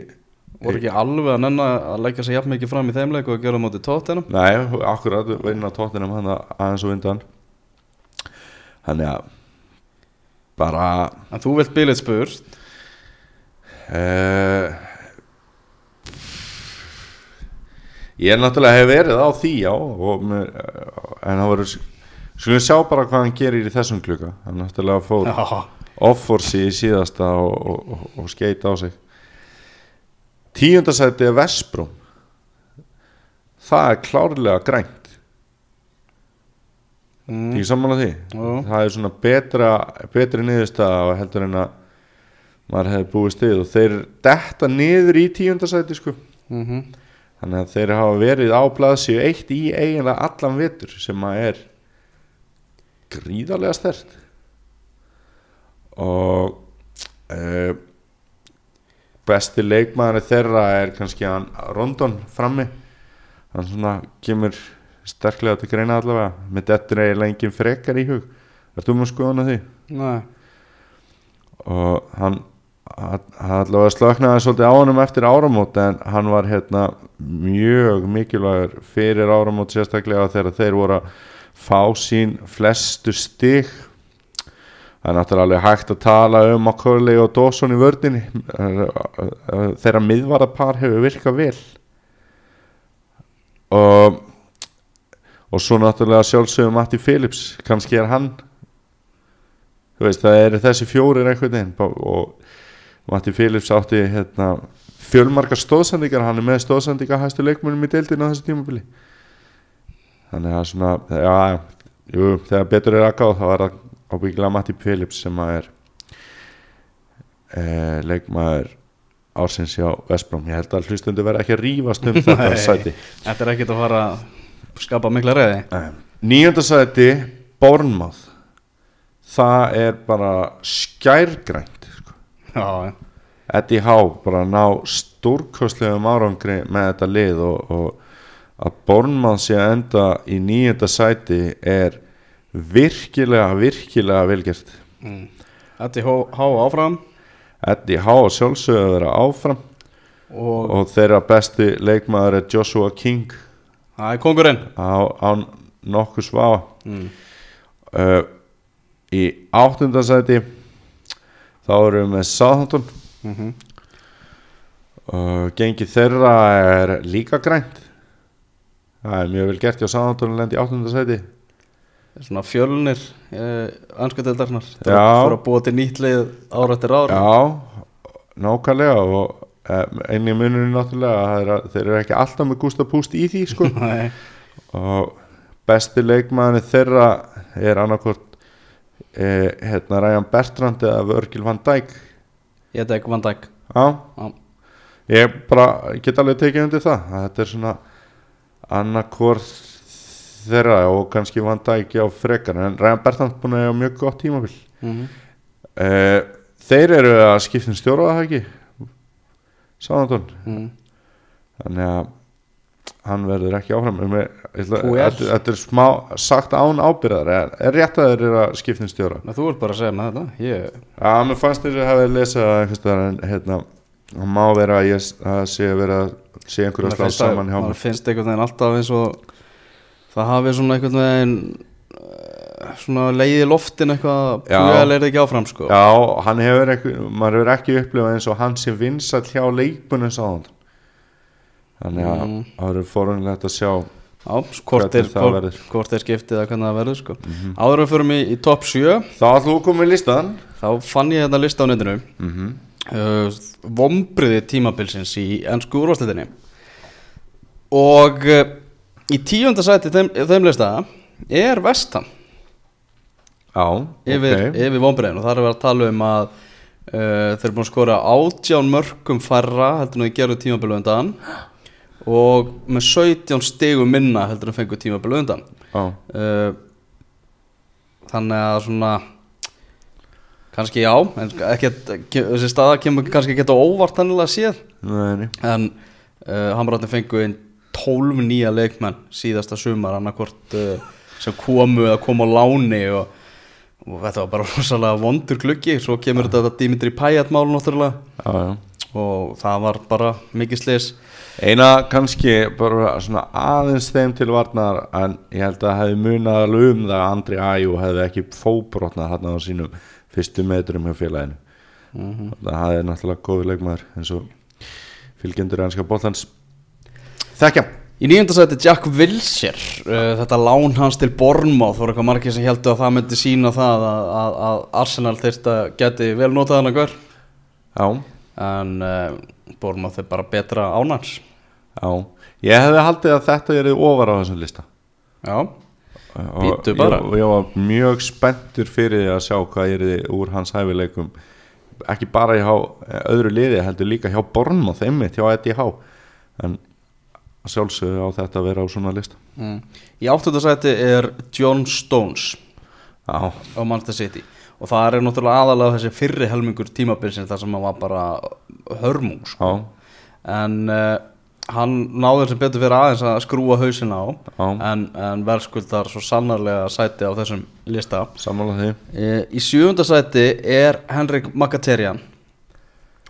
voru ekki alveg að nenna að leggja sig jafn mikið fram í þeim leik og að gera á móti tóttinum nei, akkurat vinna tóttinum hann aðeins og vindan þannig að bara En þú vilt bilið spurt uh, ég er náttúrulega hef verið á því já og með, en það voru skulum sjá bara hvað hann gerir í þessum klukka. Hann náttúrulega fór offorsi í síðasta og, og, og, skeita á sig. Tíundasæti er Vespróm það er klárlega grænt. Mm. ekki sammála því? Jú. það er svona betra betri niðurstaða og heldur en að maður hefði búið stið og þeir detta niður í tíundasæti sko. Mm þannig að þeir hafa verið á blaðsíu eitt í eiginlega allan vetur sem að er gríðarlega stert og uh, besti leikmaður þeirra er kannski hann Rondon frammi. Hann svona kemur sterklega til greina allavega. Með þetta er eiginlega engin frekar í hug. Ertu um að skoða hann að því? Nei. Og hann hann allavega slöknaði svolítið á honum eftir áramót en hann var hérna mjög mikilvægur fyrir áramót sérstaklega þegar þeir voru að fá sín flestu stig. Það er náttúrulega hægt að tala um Macaulay og Dawson í vördinni þeirra miðvarapar hefur virkað vel. Og og svo náttúrulega sjálfsögum Matti Phillips kannski er hann þú veist það eru þessi fjórir einhvern veginn og Matti Phillips átti hérna, fjölmarkar stóðsendingar hann er með stóðsendingar hæstu leikmunum í deildinu á þessu tímabili. Þannig að svona já, jú, þegar betur er að gáð þá er það ábyggilega Matti Phillips sem að er eh, leikmaður ársins hjá Vestbróm ég held að hlustundu verða ekki að rífast um þetta sæti. Þetta er ekkert að fara að skapa mikla reyði nýjönda sæti Bournemouth. Það er bara skærgrænt. sko. Já, já. Eddie Howe bara ná stórkostlegum árangri með þetta lið og, og að Bournemouth sé að enda í nýjönda sæti er virkilega, virkilega velgert mm. Er há áfram. Eddie Howe vera áfram. Og og þeirra besti leikmaður er Joshua King. Það er kongurinn á, á nokkuð svá mm. uh, í áttundasæti þá erum við með Southampton. Mm og gengi þeirra er líka grænt. Það er mjög vel gert hjá Sáðantón lendi í 8. sæti. Svona fjölnir uh, anskutildarnar það fyrir að búa til nýtt lið ára eftir ára Já, nákvæmlega og um, einnig munurinn náttúrulega að er að þeir eru ekki alltaf með gústa púst í því sko. Og besti leikmaðurinn þeirra er annarkvort eh, hérna Ryan Bertrand eða Virgil van Dijk? Ég ekki Van Dijk. Já, Já. ég bara get alveg tekið undir það. Að þetta er svona annarkvort þeirra og kannski Van Dijk á frekar. En Ryan Bertrand búin að hafa mjög gott tímabil. Mm -hmm. eh, Þeir eru að skipta um stjóra það ekki? Sáðantón mm. þannig að hann verður ekki áfram. Þetta er smá sagt án ábyrðar er, er rétt að þeir eru að skipta um stjóra? Þú ert bara að segja með þetta. Ég, Já, mér fannst þess að hafa lesað en hérna það má vera að ég að sé að vera að sé einhverju að slá að- saman hjá maður mér. finnst einhvern veginn alltaf eins og það hafi svona einhvern veginn eh, svona leiði loftin eitthvað er það ekki áfram sko. Já, hann hefur ekki, maður hefur ekki upplifað eins og hann sé vinsall hjá leikbunum sáðan þannig að Mm. það eru forunlegt að sjá Já, hvort er, það hvort, er skiptið að hvernig það verður sko. Áður en við förum í, í top 7 Þá koma í listan þá fann ég hérna lista á netinu. Mm -hmm. uh, vombriði tímabilsins í ennsku úrvarsleitinni og uh, í tíunda sæti þeim, þeim lista er Vestan Já, yfir, ok. yfir vombriðin og þar er verið að tala um að uh, þeir eru búin að skora átján mörgum færra heldur en þeir gerðu tímabilu undan og með 17 stigum minna heldur en fengu tímabilu undan. Já, uh, þannig að svona kannski já en ke- þessi staða kemur kannski ekki á óvart hannilega séð nei, nei. En uh, Hamrarnir fengu inn 12 nýja leikmenn síðasta sumar annarkvort uh, sem komu eða komu á láni og, og þetta var bara rosalega vondur gluggi. Svo kemur þetta Dimitri Payet mál náttúrulega. Já, já og það var bara mikið slis Eina kannski bara svona aðeins þeim til varnar en ég held að það hefði munað alveg um það að Andri Æjú hefði ekki fóbrotnað hann á sínum fyrstu metrum hjá félaginu. Það hefði náttúrulega góður leikmaður eins og fylgjendur ennska bóllans Þekkja Í nýjönda sæti Jack Wilshere uh, þetta lán hans til Bournemouth voru eitthvað margir sem heldur að það myndi sína það að, að, að Arsenal að geti vel notað hann að hver Já, en uh, Bournemouth er bara betra ánans já. Ég hefði haldið að þetta er ofar á þessum lista. Já, Og Bíddu bara. ég, ég var mjög spenntur fyrir að sjá hvað er þið úr hans hæfileikum. Ekki bara hjá eh, öðru liði heldur líka hjá Bornmoth einmitt hjá EDH en að sjálfsögðu á þetta að vera á svona lista. Mm. Í áttunda sæti er John Stones. Já, á Manchester City og það er náttúrulega aðalega þessi fyrri helmingur tímabilsins þar sem hann var bara hörmung sko. en uh, hann náður sem betur fyrir aðeins að skrúa hausin á. Já, en, en verðskuldar svo sannarlega sæti á þessum lista. Sammála því. E, Í sjöfunda sæti er Henrik Mkhitaryan.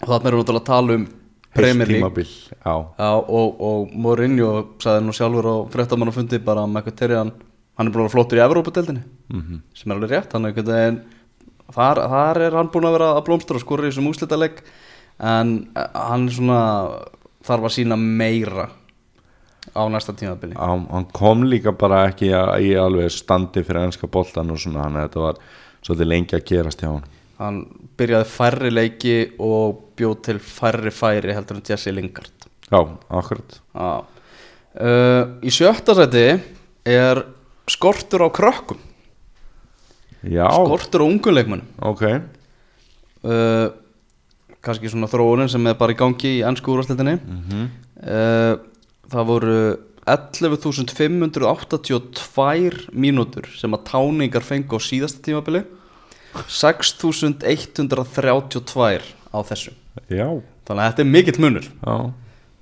Og þarna erum við náttúrulega að tala um Premier League. tímabil og, og Mourinho sagði nú sjálfur á fréttamannafundi bara að Mkhitaryan hann er búin að vera flottur í Evrópadeildinni mm sem er alveg rétt, hann er einhvern veginn þar, þar er hann búin að vera að blómstra og skora í þessum úslitaleg en eh, hann svona þarf að sína meira á næsta tímabili. Hann kom líka bara ekki í alveg standi fyrir ennska boltan og svona, hann þetta var svolítið lengi að gerast hjá hann hann byrjaði færri leiki og bjóð til færri færi heldur en Jesse Lingard. Já, akkurat. Já. Uh, í sjötta sæti er skortur á krökkum Já, skortur á unguleikmannum ok. Uh, kannski svona þróunin sem er bara í gangi í ennsku úrvastildinni mm uh, það voru 11.582 mínútur sem að táningar fengu á síðasta tímabili. 6.132 á þessu. Já, þannig að þetta er mikill munur. Já,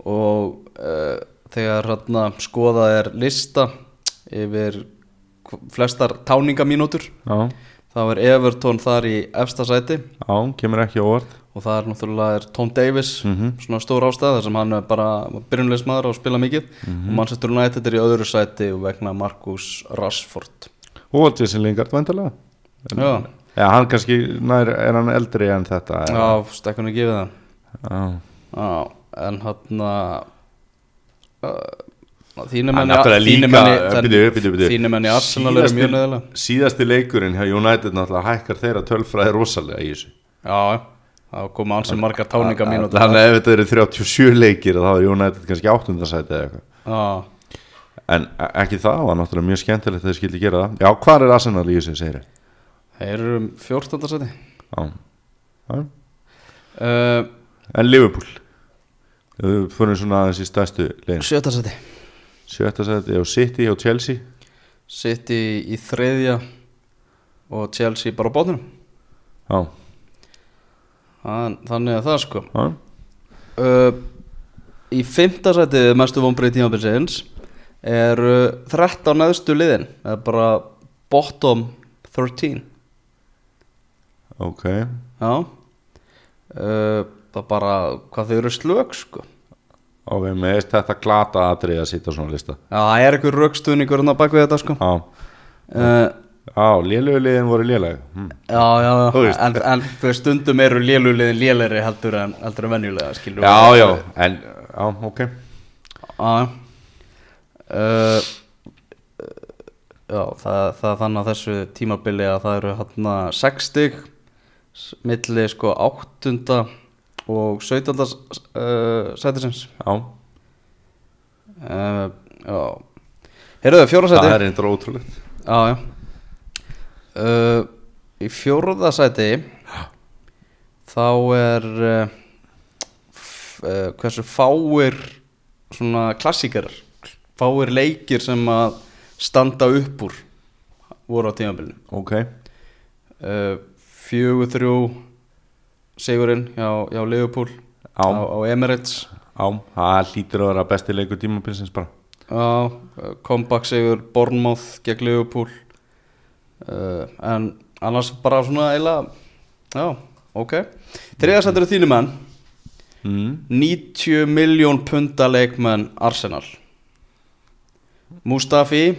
og uh, þegar hérna skoða er lista yfir flestar táningamínútur. Já, þá er Everton þar í efsta sæti. Já, kemur ekki orð og það er náttúrulega er Tom Davis Mhm. svona stór ástæð þar sem hann er bara byrjunleismadur og spila mikið. Mhm. og Manchester United er í öðru sæti vegna Marcus Rashford. Og Jesse Lingard væntalega Já, Já, hann kannski, nær, er hann eldri en þetta já stekkunni gefið það já, Já, en hann uh, Þínu menni þínu menni- Arsenal eru mjög neðilega Síðasti leikurinn hjá United náttúrulega hækkar þeirra tölfræði rosalega í þessu. Já, það koma ansið margar táninga mínútur. Þannig að ef þetta eru 37 leikir þá er United kannski áttundasæti eða eitthvað. Já, En e- ekki það var náttúrulega mjög skemmtilegt að þeir skildi gera það. Já, hvað er Arsenal í þessu, segir þeir eru um 14. seti Já, Já. uh, En Liverpool? Við fyrir svona aðeins í stærstu legin 7. seti Sjötta sæti og City og Chelsea. City í þriðja og Chelsea bara á bóttunum Já, Þann- Þannig að það sko. Já, uh, Í fimmta sæti mestu vonbreið tímabilsins er uh, 13 neðstu liðin. Eða bara bottom 13 ok. Já. Uh, Það er bara hvað þau eru slög sko Ok, með veist þetta glata atrið að sitja á svona lista. Já, það er einhver rögstuðningur hérna bak við þetta sko. Já, uh, já lélögu liðin voru lélega hm. Já, já, já. En, en stundum eru léluliðin lélæri heldur en, heldur en venjulega skilur Já, já, en, já, ok. Já uh, Já, það, það þannig að þessu tímabili að það eru hérna 6 stig s- milli sko 8. og 17. Uh, sætisins. Já, uh, Já. Heyrðu, fjóra sæti. Það er eitthvað ótrúlegt. Já, já. Uh, Í fjóruða sæti þá er hversu fáir svona klassíkar fáir leikir sem að standa upp úr voru á tímabilinu. Ok, fjögur þrjú sigurinn hjá, hjá Liverpool á, á Emirates. Já, það hlýtur að vera besti leikur tímabilsins bara. Uh, comeback sigur Bournemouth gegn Liverpool. Uh, en annars bara svona eiginlega já, ok. Þriðasættur er þínu menn. Mm. 90 miljón punta leikmenn Arsenal. Mustafi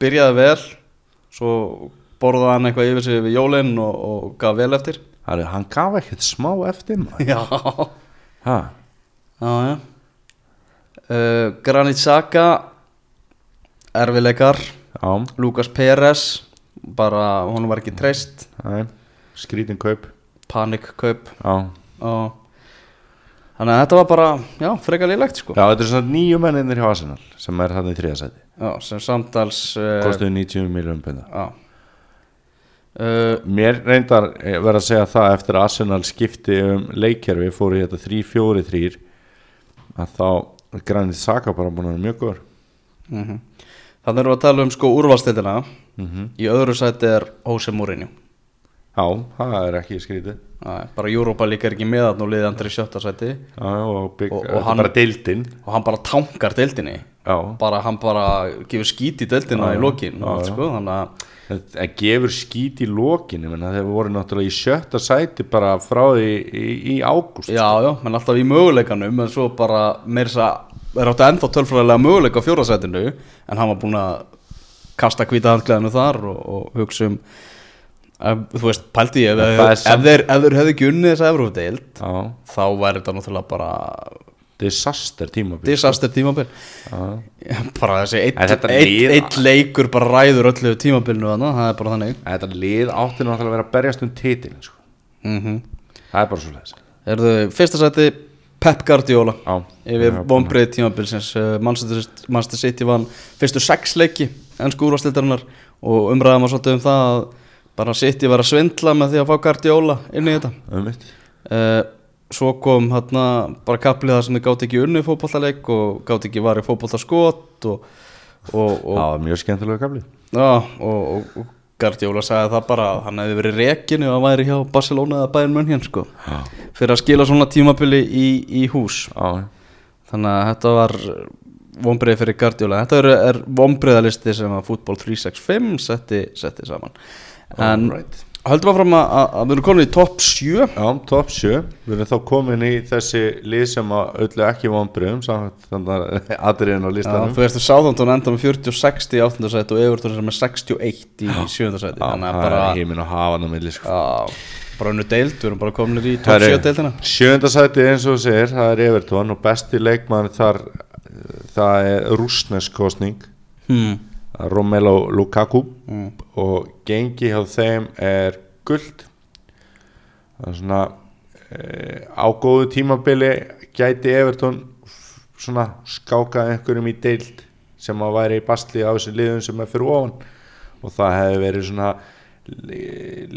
byrjaði vel svo borðaði hann eitthvað yfir sig við jólinn og, og gaf vel eftir Það er, hann gaf ekkert smá eftir maður. Já, Ha, já, já. Uh, Granit Xhaka erfileikar já, Lucas Perez bara, honum var ekki treyst. Er skrítin kaup. Panikkaup Já, og þannig að þetta var bara, já, frekar lílegt sko. Já þetta er svona nýju menninir hjá Arsenal sem er hann í þriðasæti já, sem samtals uh, Kostuðu 90 miljónum punda. Já uh, Mér reyndar eh, verð að segja það eftir að Arsenal skipti um leikkerfi fóru í þetta 3-4-3 að þá Granit Saka bara búin að vera mjög góður. Mm þannig erum við að tala um sko úrvalstildina mm í öðru sæti er Jose Mourinho. Já, það er ekki skrítið. Bara Europa líka er ekki meðan og liði andri í sjötta sæti. Já, og, bygg, Og- og hann- bara deildin. og hann bara tankar deildinni. Já, bara hann bara gefur skít í deildina Já, í lokin já. sko, þannig að þetta gefur skít í að þeir voru náttúrulega í sjötta sæti bara frá því í, í ágúst Já, já, menn alltaf í möguleikanum en svo bara meir þess að er áttu ennþá tölfræðilega möguleika á fjórasætinu en hann var búinn að kasta hvíta handklæðinu þar og, og hugsa um að, þú veist, pældi ég ef, ef, það ef, ef þeir hefðu ekki unnið þessa Evrófdeild Já, þá væri þetta náttúrulega bara disaster tímabil. Disaster tímabil. Já, bara þessi eitt, eitt, eitt leikur bara ræður öllu tímabilinu þarna, það er bara þannig. Þetta lið átti náttúrulega að vera að berjast um titil sko. mm Það er bara svo leiðis Erðu fyrsta sæti Pep Guardiola. Yfir vonbreið tímabilsins uh, Manchester, City vann fyrstu sex leiki ennsku úrvastildarinnar og umræðum var svolítið um það að bara City var að svindla með því að fá Guardiola inn í þetta. Um mitt uh, svo kom hérna bara kaplið það sem þið gátt ekki unni fótballtaleik og gátt ekki varið fótballtaskot og, og, og, Það var mjög skemmtilega já, og, og, Guardiola sagði það bara að hann hefði verið rekin ef hann væri hjá Barcelona eða Bayern München sko, Já, fyrir að skila svona tímabili í, í hús. Já, Þannig að þetta var vonbreið fyrir Guardiola. Þetta er, er vonbreiðalisti sem að Fútbol 365 setti, setti saman. En Alright. Höldum að fram að, að, að við erum komin í topp 7 Já, top 7 Við erum þá komin í þessi lið sem að öllu ekki vonbröðum þannig að aðriðin á Já, listanum Þú veist að Sáþóntun enda með 40-60 í 8. sæti og Everton sem er 61 í 7. sæti Já, Þannig að það bara, er heimin og hafa hann á milli sko. já, bara unnu deild, við erum bara komin í Það er 7 deildina Sjönda sæti eins og þú segir, það er Everton og besti leikmann þar það er rúsnesk kostning hmm. Romelu Lukaku Mm. og gengi hjá þeim er guld það er svona e, á góðu tímabili gæti Everton f- svona skáka einhverjum í deild sem að væri í bastli á þessi liðum sem er fyrir ofan og það hefði verið svona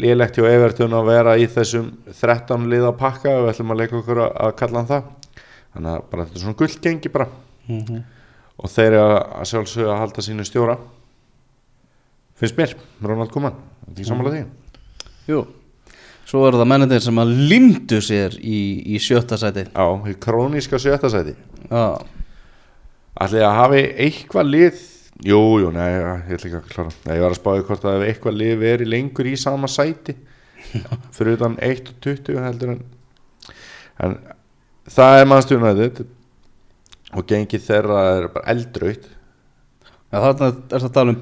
lélegt hjá Everton að vera í þessum 13 liða pakka og við ætlum að leika okkur að, kalla hann það þannig að bara þetta er svona gullgengi bara Mhm. Og þeir að sjálfsögja að halda sínu stjóra. Finnst mér, Ronald Koeman. Þetta er samanlega því? Jú. Svo eru það mennindir sem að limdu sér í, í sjötta sæti. Á, í króníska sjötta sæti. Já, ætli að hafi eitthvað lið jú, jú, nei, ég ætla ekki að klára. Nei, ég var að spáði hvort að eitthvað lið verið lengur í sama sæti. Fyrir utan 1 og 20 heldur en en það er mannstjónæðið og gengið þeirra er bara eldraut Já þarna er það að tala um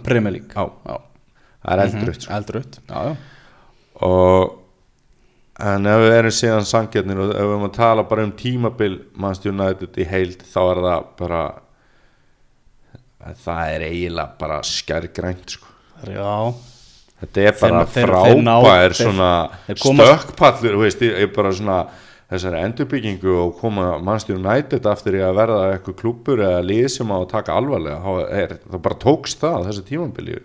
já. það er eldraut sko. Eldraut Já, já og en ef við erum síðan sangjarnir og ef við erum að tala bara um tímabil Manchester United í heild þá er það bara það er eiginlega bara skærgrænt sko. Já, þetta er bara Þeir- þeir- þeir ná- frábær svona stökkpallur ég er bara svona þessari endurbyggingu og koma Manchester United aftur í að verða eitthvað klúpur eða lið sem á að taka alvarlega þá er, það bara tókst það á þessu tímabili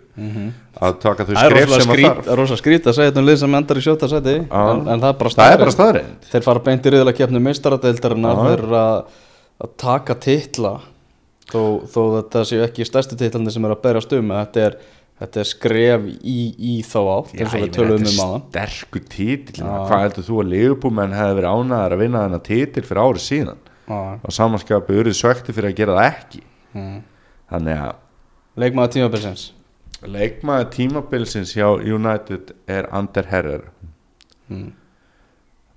að taka þau það er skref sem að skrít, þarf það er rosa skrít að segja þetta um lið sem endar í sjötta sæti Já. en, en það er bara það er staðreynd. staðreind Þeir fara beint í riðla keppni meistaradeildarinnar Já. Þeir eru að, að taka titla þó, þó þetta séu ekki stærstu titlandi sem er að berjast um þetta er, þetta er skref í, í þá átt eins og við tölum um aðan sterkur títill hvað heldur þú að Leifupúmenn hefði verið ánæðar að vinna þennan títill fyrir árið síðan? Og samanskapi urðið sökti fyrir að gera það ekki. Mm. þannig að Leikmaður tímabilsins? Leikmaður tímabilsins hjá United er Ander Herrer Mm.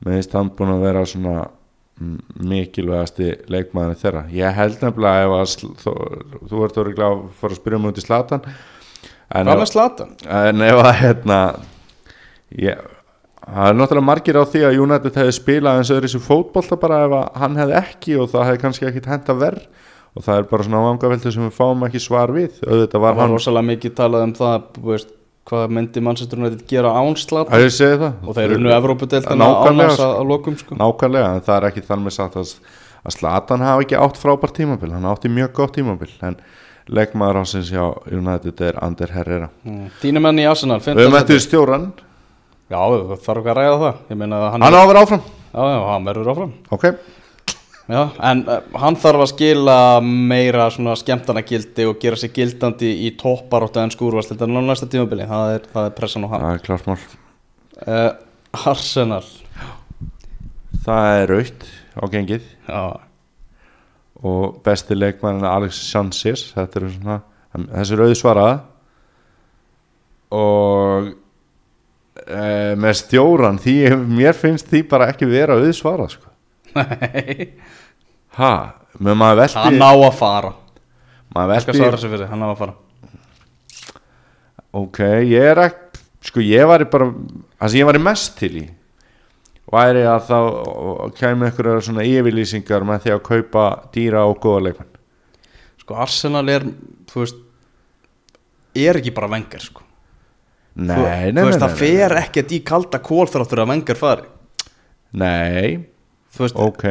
með þess hann búin að vera svona mikilvægasti leikmaður þeirra. Ég held nefnilega ef að þú, ert orðið að fara að spyrja mig út í slatan en Hvað með Slatan? en ef að hérna ég, það er náttúrulega margir á því að United hefði spilað eins og öðru þessu fótbolta bara ef að hann hefði ekki og það hefði kannski ekkit henda verð og það er bara svona vangaveltu sem við fáum ekki svar við. Auðvitað Það var var hann rosalega mikið talað um það veist, hvað myndi Manchester United gera án Slatan að ég segi það. Og þeir eru nú Evrópudeildina Nákvæmlega, ánæs að, lokum sko. nákvæmlega en það er ekki þannig að, Slatan hafa ekki átt frábært tímabil. Hann átti mjög gott tímabil en leikmaður ásins hjá United er Ander Herrera. Mm. Þínu menn í Arsenal við eftir stjóran Já, það þarf ekki að ræða það. Hann, hann á að vera áfram. Já, já, hann verður áfram. Ok, já, En uh, hann þarf að skila meira svona skemmtana gildi og gera sig gildandi í topparóttu en skúrvast Þetta er næsta tímabili, það er, það er pressan á hann. Það er klart mál. Uh, Arsenal. Það er raut á gengið. Já, og besti leikmann Alex Sanchez þetta er svona, þessi rauði svaraða og e, með stjóran því mér finnst því bara ekki vera auð svara sko. nei. Ha, með maður velti Hann á að fara. Maður fyrir, hann á að fara. Ok, ég er ekki sko ég var bara það sem ég var mest til í væri að þá kemur einhverjar svona yfirlýsingar með því að kaupa dýra og góða leikmann Sko Arsenal er, þú veist er ekki bara vengar sko. Nei, Þú- nei, Þú veist, nei, það fer ekkert í kalda kól þráttur að vengar fari. Nei, Þú veist, ok.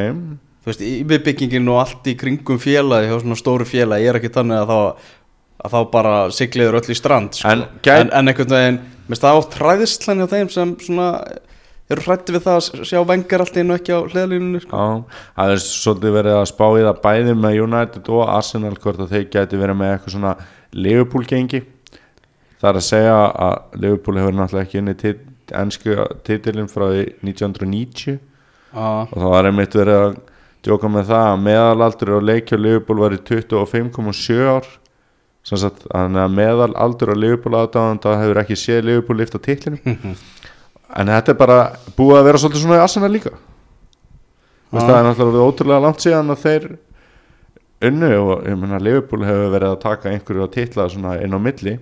þú veist, yfirbyggingin og allt í kringum félagi hjá svona stóru félagi er ekki þannig að þá að þá bara sigliður öll í strand sko. En en, en einhvern veginn, minnst það átt hræðislan hjá þeim sem svona eru hrætti við það að sjá vengar allt einu ekki á hliðalínunni sko. Já, það er svolítið verið að spá í það bæði með United og Arsenal hvort að þeir geti verið með eitthvað svona Liverpool gengi það er að segja að Liverpool hefur náttúrulega ekki inni tit, ennsku titilin frá því 1990 ah, og þá var einmitt verið að djóka með það að meðalaldur á leikja Liverpool var í 25,7 ár. Þannig að meðalaldur á Liverpool aðdáðanda hefur ekki séð Liverpool lifta titlinu en þetta er bara búið að vera svolítið svona í Arsenal líka. Veist, það er náttúrulega ótrúlega langt síðan að þeir unnu og ég meina Liverpool hefur verið að taka einhverju að titla svona inn á milli.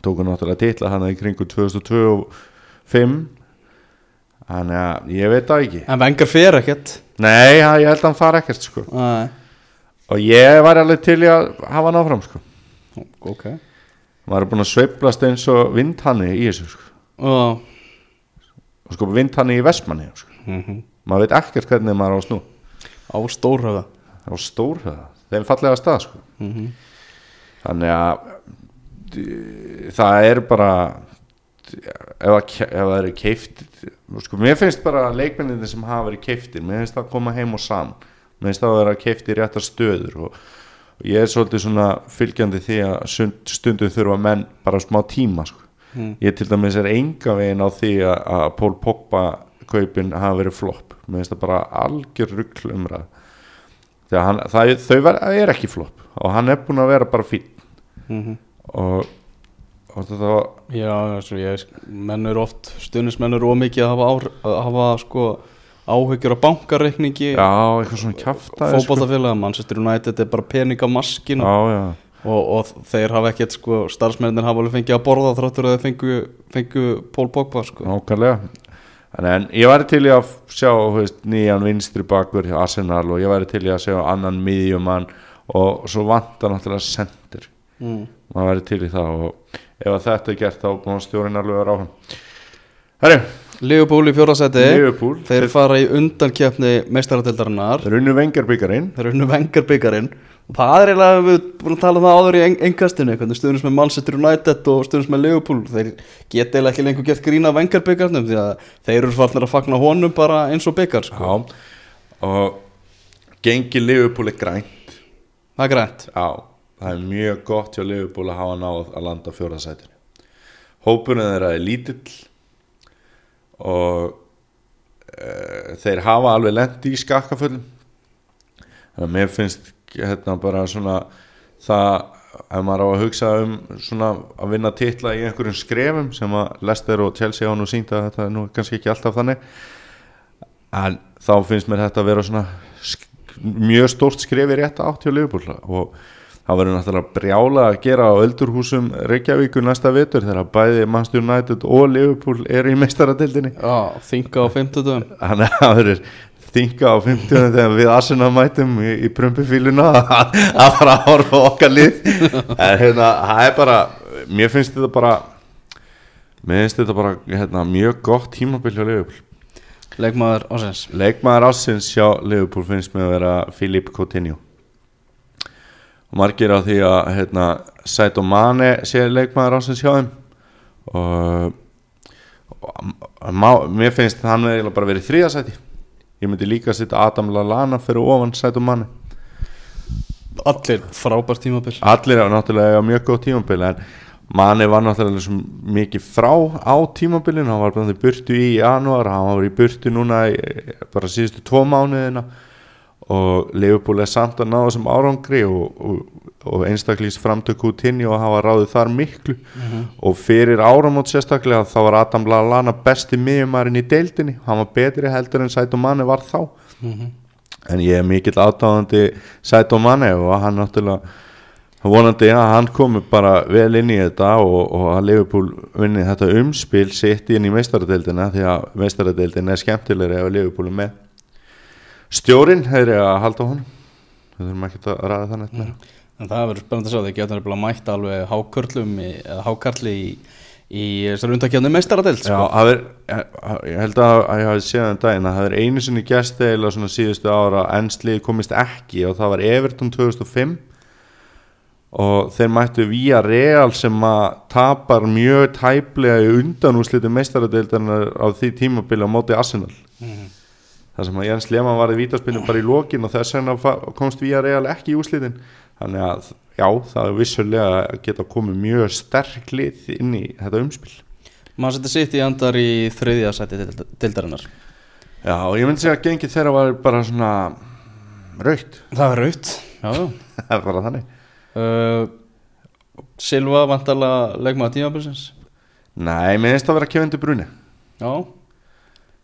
Tóku náttúrulega titla hana í kringu 2002 og 5 þannig að ég veit það ekki. En vengar fer ekkert. Nei, ég held að hann fara ekkert sko. Nei. og ég var alveg til að hafa hann áfram sko. ok. Maður er búin að sveiflast eins og vindhanni í þessu sko. og og sko vindhanni í Vestmanni sko. mhm. maður veit ekkert hvernig maður á snú á stórhöða á stórhöða, þeim fallega stað sko. Mhm. þannig að það er bara ef, ef það eru keift sko, mér finnst bara leikmenninni sem hafa verið keiftir, mér finnst það að koma heim og saman mér finnst það að vera keift í réttar stöður og, ég er svolítið svona fylgjandi því að stund, stundum þurfa menn bara smá tíma sko. Mm. ég til dæmis er enga veginn á því að, að Pól Pogba kaupin hafa verið flopp. Mér finnst það bara algjör rugl umræð þegar hann, það, þau ver, er ekki flopp. Og hann er búin að vera bara fín Mhm. og, og þetta var Já, ég, menn eru oft stundismenn eru ómikið að hafa, ár, að hafa sko, áhyggjur á bankareikningi. Já, eitthvað svona kjafta fótballtafélag, Manchester United er bara pening á maskinu. Já, já, og, og þeir hafa ekkert sko, starfsmennin hafa alveg fengið að borða þráttur að þeir fengu, fengu Pól Pogba sko. en, ég væri til í að sjá veist, nýjan vinstri bakur hjá Arsenal og ég væri til í að sjá annan miðjumann og svo vantar náttúrulega sendir mm. maður væri til í það og ef þetta er gert þá búin stjórinn alveg að áfram. Herri, Liverpool í Liverpool. Þeir fara í undankeppni meistaratildarinnar þeir unnu vengarbyggarinn og það er eiginlega, við búin að tala um það áður í en- engastinu, hvernig stundins með Manchester United og stundins með Liverpool þeir geta eiginlega ekki lengur gert grína vengarbyggarnum því að þeir eru farnir að fagna honum bara eins og byggar sko. Og gengi Liverpool er grænt. Það er grænt. Já, það er mjög gott hjá Liverpool að hafa náð að landa fjóraðsætinu Hópurinn þeirra er lítill og e, þeir hafa alveg lendi í skakkaföllum. Þannig að mér finnst hérna bara svona það ef maður á að hugsa um svona að vinna titla í einhverjum skrefum sem að Leicester og Chelsea á nú sínt að þetta er nú kannski ekki alltaf þannig en þá finnst mér þetta að vera svona mjög stórt skref í rétta átt hjá Liverpool og það verður náttúrulega brjála að gera á öldurhúsum Reykjavíkur næsta vetur þegar bæði Manchester United og Liverpool eru í meistaradeildinni. Já, þinga á 50 dögum þannig að það verður þinga á 50 þegar við Arsenal mætum í, í prumpifíluna. Að fara að horfa á okkar lið. En hérna, það er bara mér finnst þetta bara mér finnst þetta bara hérna, mjög gott tímabil hjá Liverpool. Leikmaður ásins leikmaður ásins hjá Liverpool finnst mér að vera Philippe Coutinho. Og margir á því að hérna, Saito Mane sé leikmaður ásins hjá þeim. Og, og má, mér finnst hann eiginlega bara verið þriðasæti ég myndi líka að setja Adam Lallana fyrir ofan Saito Mane. Allir frábært tímabil. Allir er náttúrulega mjög góð tímabil en Mane var náttúrulega mikið frá á tímabilinu, hann var í burtu í janúar, hann var í burtu núna í, bara síðustu tvo mánuðina og Liverpool er samt að ná þessum árangri og, og, og einstaklís framtök út hinn og hafa ráðið þar miklu. Og fyrir áramót sérstaklega þá var Adam Lallana besti miðjumærin í deildinni, hann var betri heldur en Saito Mane var þá. En ég er mikill aðdáðandi Saito Mane og hann náttúrulega vonandi að hann komi bara vel inn í þetta og, og að Liverpool vinni þetta umspil sitt inn í meistaradeildina því að meistaradeildin er skemmtilegri ef Liverpool er með stjórin hefur ég að halda á honum við þurfum ekki að ræða þannig mm. en það verður spennandi að sjá þeir geta nefnilega mætt alveg hákörlum í, eða hákarli í, í þessar undakefni meistaradeild Já, sko. það ég held að, að ég hafi séð um daginn að það er einu sinni gæst eða svona síðustu ára en slið komist ekki og það var Everton 2005 og þeir mættu vía Real sem að tapar mjög tæplega í undanúslitu meistaradeildarinnar á því tímabili á móti Arsenal Mhm. Þar sem að Jens Lehmann var í vítaspilnum bara í lokin og þess vegna komst vía Real ekki í úslitin þannig að já, það er vissulega að geta komið mjög sterk lið inn í þetta umspil. Maður setja sitt í andar í þriðja sæti deilda- deildarinnar. Já, og ég myndi segja að gengið þeirra var bara svona raukt, það er raut já, já. það er bara þannig. Uh, Silva vantarlega leikmaður tímabilsins? Nei, mér finnst það að vera kefindu bruni já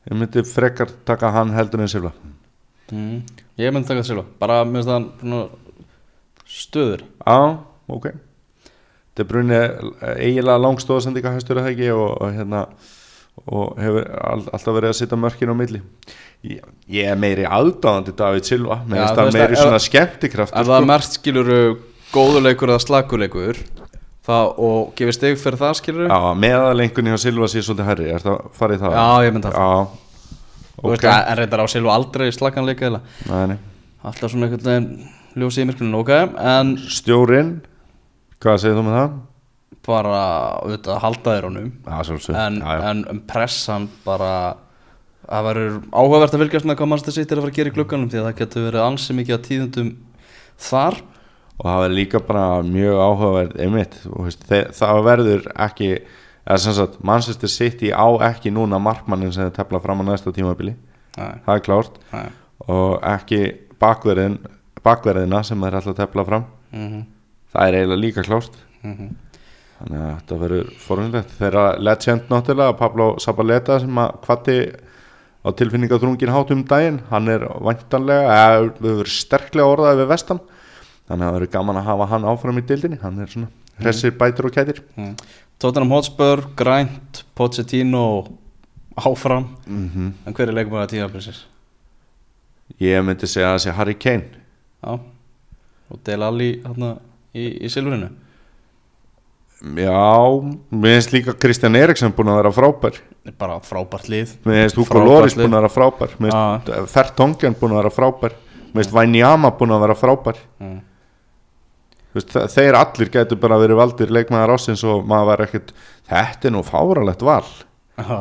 Ég myndi frekar taka hann heldur en Silva. Mm. ég myndi taka Silva. Bara minnst það svona stöður. Já, ok. Þetta er bruni eiginlega langstóðsendinga hæstur að það ekki? Og, og hérna og hefur all, alltaf verið að setja mörkin á milli. Ég, ég er meiri aðdáðandi David Silva. Já, með þú það meiri að- svona skemmtikraft Ef það merkt skiluru góðuleikur eða slakuleikur það, og gefið stig fyrir það skiluru Já, meðalengunni hjá Silva sé svolítið herri Er það farið það? Já, ég myndi að Já, Þú veist, ok en reyndar á Silva aldrei Nei, nei. alltaf svona einhvern veginn ljósið í myrkuninu, ok en Stjórinn, hvað segir þú með það? bara auðvitað halda þér honum Já, en, já, já. en um pressan bara það verður áhugavert að fylgjast með hvað mannstu sittir að fara að gera í glugganum því að það getur verið ansi mikið að tíðundum þar og það verður líka bara mjög áhugaverð einmitt, veist, það verður ekki eða sem sagt, Manchester City á ekki núna markmannin sem þeir tefla fram á næsta tímabili. Nei, það er klárt. Nei, og ekki bakverðin bakverðina sem þeir ætla að tefla fram. Mhm, það er eiginlega líka klárt. Mhm. Þannig að þetta verður forunlegt þeirra legend náttúrulega Pablo Zabaleta sem að kvatti á tilfinningaþrungin hát um daginn hann er vantanlega, eða við verður sterklega orðaði við vestan þannig að það verður gaman að hafa hann áfram í dildinni hann er svona hressir bætur og kætir. Mm. Tottenham Hotspur, Grænt, Pochettino áfram. Mm -hmm. en hver er leikmaður tíðanbilsins? ég myndi segja að það sé Harry Kane. Já. Og Del Alli hérna í, í silfrinu? Já, mér finnst líka Kristján Eriksson búin að vera frábær. Bara frábært lið. Mér finnst Hugo Loris búin að vera frábær. Mér finnst Fertongen búin að vera frábær. Mér finnst Vænjama búin að vera frábær. Mm. Veist, þe- þeir allir getur bara verið valdir leikmaður ásins og maður var ekkert þetta er nú fáralegt val Aha.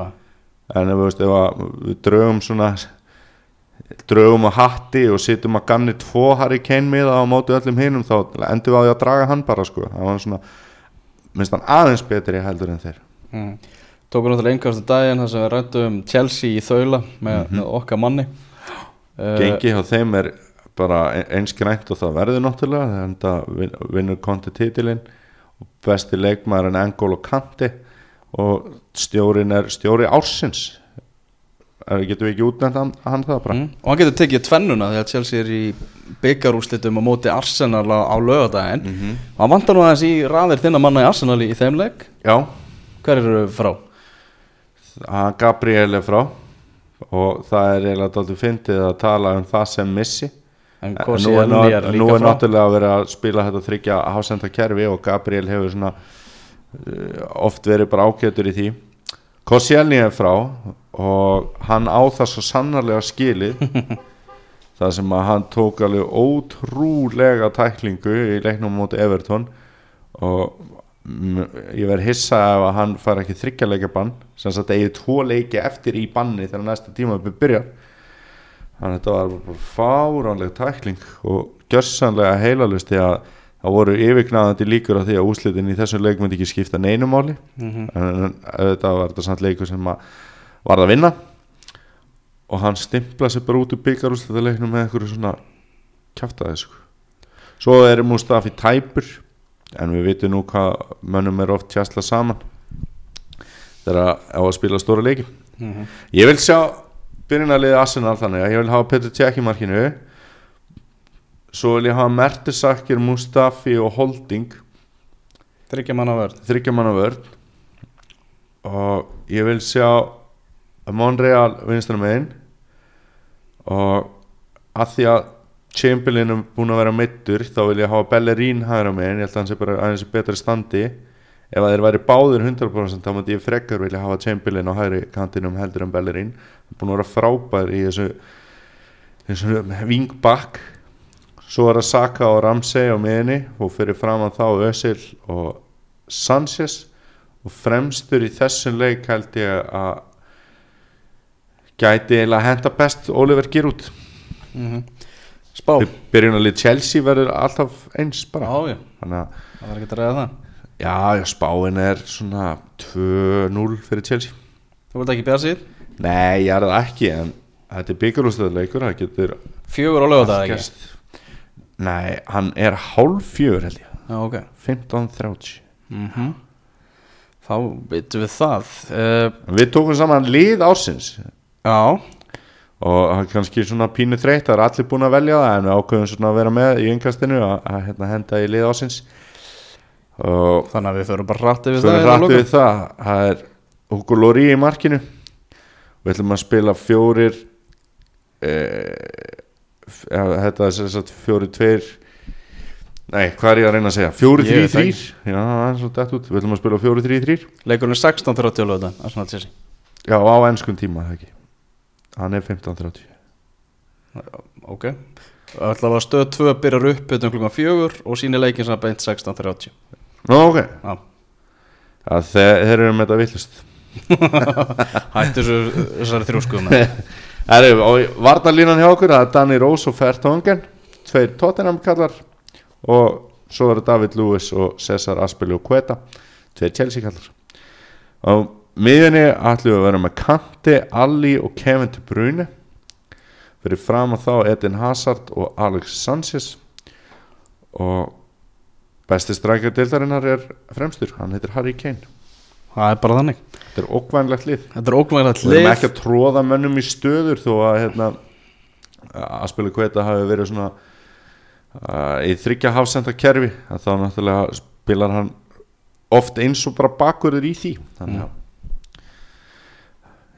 en ef, veist, ef við draugum svona draugum að hatti og sittum að ganni tvo Harry Kane miða á móti öllum hinum þá endur við á því að draga hann bara sko. það var svona minnst hann aðeins betri heldur en þeir mm. tókum náttúrulega einhverstu daginn þar sem við rættum Chelsea í þaula með, með okkar manni gengi hjá þeim er bara e- eins grænt og það verður náttúrulega þannig að vinnur konti titilinn. Og besti leikmaður en Engol og Kanti og stjórin er stjóri ársins. Getum við ekki útnefnt hann, hann það bara? Mm. og hann getur tekið tvennuna að Chelsea er í byggarúslitum á móti Arsenal á, á lögadaginn mm -hmm. og hann vantar nú aðeins í raðir þinna manna í Arsenal í, þeim leik. Já, hver eru frá? Gabriel er frá. Og það er eiginlega dálítið fyndið að tala um það sem missi en nú er, Elni er nú, nú er náttúrulega að vera að spila þetta þryggja hásenda kerfi og Gabriel hefur svona uh, oft verið bara ágætur í því. Koscielny er frá og hann á það svo sannarlega skilið það sem að hann tók alveg ótrúlega tæklingu í leiknum móti Everton og ég verð hissa ef að hann fær ekki þryggja leikja bann sem sagt eigið tvo leiki eftir í banni þegar næsta tíma byrjar þannig að þetta var bara fáránleg tækling og gjörsanlega heilalusti að það voru yfirgnaðandi líkur á því að úslitin í þessum leik myndi ekki skipta neinu máli Mhm. en þetta var þetta samt leikur sem að varð að vinna og hann stimpla sér bara út úr byggarúslita leiknum með einhverju svona kjaftaði sko. svo er Mustafi tæpur en við vitum nú hvað mönnum er oft tjastla saman þegar á að spila stóra leiki Mhm. Ég vil sjá byrjunarliðið Arsenal þannig að ég vil hafa Petr Cech í markinu. Svo vil ég hafa Mertesakkir, Mustafi og Holding. Þryggja manna vörð. Þryggja manna vörn og ég vil sjá Monreal vinstra megin. Og að því að Chamberlain er búin að vera meittur þá vil ég hafa Bellerín hægra megin. Ég held að hann sé bara aðeins í betri standi ef að þeir væri báðir 100% þá myndi ég frekar vilja hafa Chamberlain á hægri kantinum heldur en Bellerín. Er búin að vera frábær í þessu þessu vingbakk svo er það Saka og Ramsey á miðinni og fyrir fram að þá Özil og Sanchez. Og fremstur í þessum leik held ég að gæti eiginlega henda best Oliver Giroud. Mm spá. Byrjun að lið Chelsea verður alltaf eins bara. Já, já, þannig að það var ekki að ræða það já, spáin er svona 2-0 fyrir Chelsea. Þú vilt ekki bjara síð nei, ég er það ekki en þetta er byggjurústöðleikur það getur fjögur á lögadag ekki? nei, hann er hálf fjör held ég. Já, ok. 15-30 mm þá veitum við það. Uh, við tókum saman lið ársins. Já, og það kannski svona pínu þreytt það er allir búin að velja það en við ákveðum svona að vera með í yngastinu að, að hérna, henda í lið ásins og þannig að við förum bara rætti við það hérna að rættu lokum. við það. Það er Hugo Lóri í markinu. Við ætlum að spila fjórir ja, þetta er sagt fjórir tveir nei, hvað er ég að reyna að segja? Fjórir Ég þrý veit það þrýr já, það er svo dætt út, við ætlum að spila fjórir þrý þrýr leikurinn er 16.30 á lögðan já, á ennskum tíma, það ekki? Hann er 15.30 ok. Ætla að stöð 2 byrjar upp utan klukkan 4 og síni leikin sem beint 16.30 Nú, ok, Já. ja, þeir, þeir eru með þetta villust hættu þessu- þessari þrjóskuðum Það er varnarlínan hjá okkur Það er Danny Rose og Fertongen Tveir Tottenham kallar Og svo eru David Lewis og Cesar Aspelio Queta Tveir Chelsea kallar Á miðjunni ætlum við að vera með Kante, Ali og Kevin De Bruyne. Fyrir fram að þá Eden Hazard og Alex Sanchez. Og besti strækjar deildarinnar er fremstur Hann heitir Harry Kane. Það er bara þannig. Þetta er okkvænlegt lið. Þetta er ógnvægilegt Við erum lið. ekki að tróða mönnum í stöður þó að hérna, að spila kveta hafi verið svona uh, í þryggja hafsenda kerfi þá náttúrulega spilar hann oft eins og bara bakurður í því. Þannig að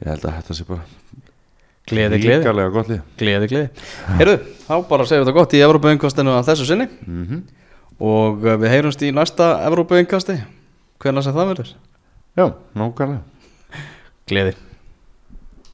ég held að þetta sé bara gleði, gleði, lið. Gleði, gleði. Heyrðu, þá bara segjum við þetta gott í Evrópaungkastinu að þessu sinni. Mm og uh, við heyrumst í næsta Evrópaungkasti hvernig sem það verður. Já, nákvæmlega. Gleði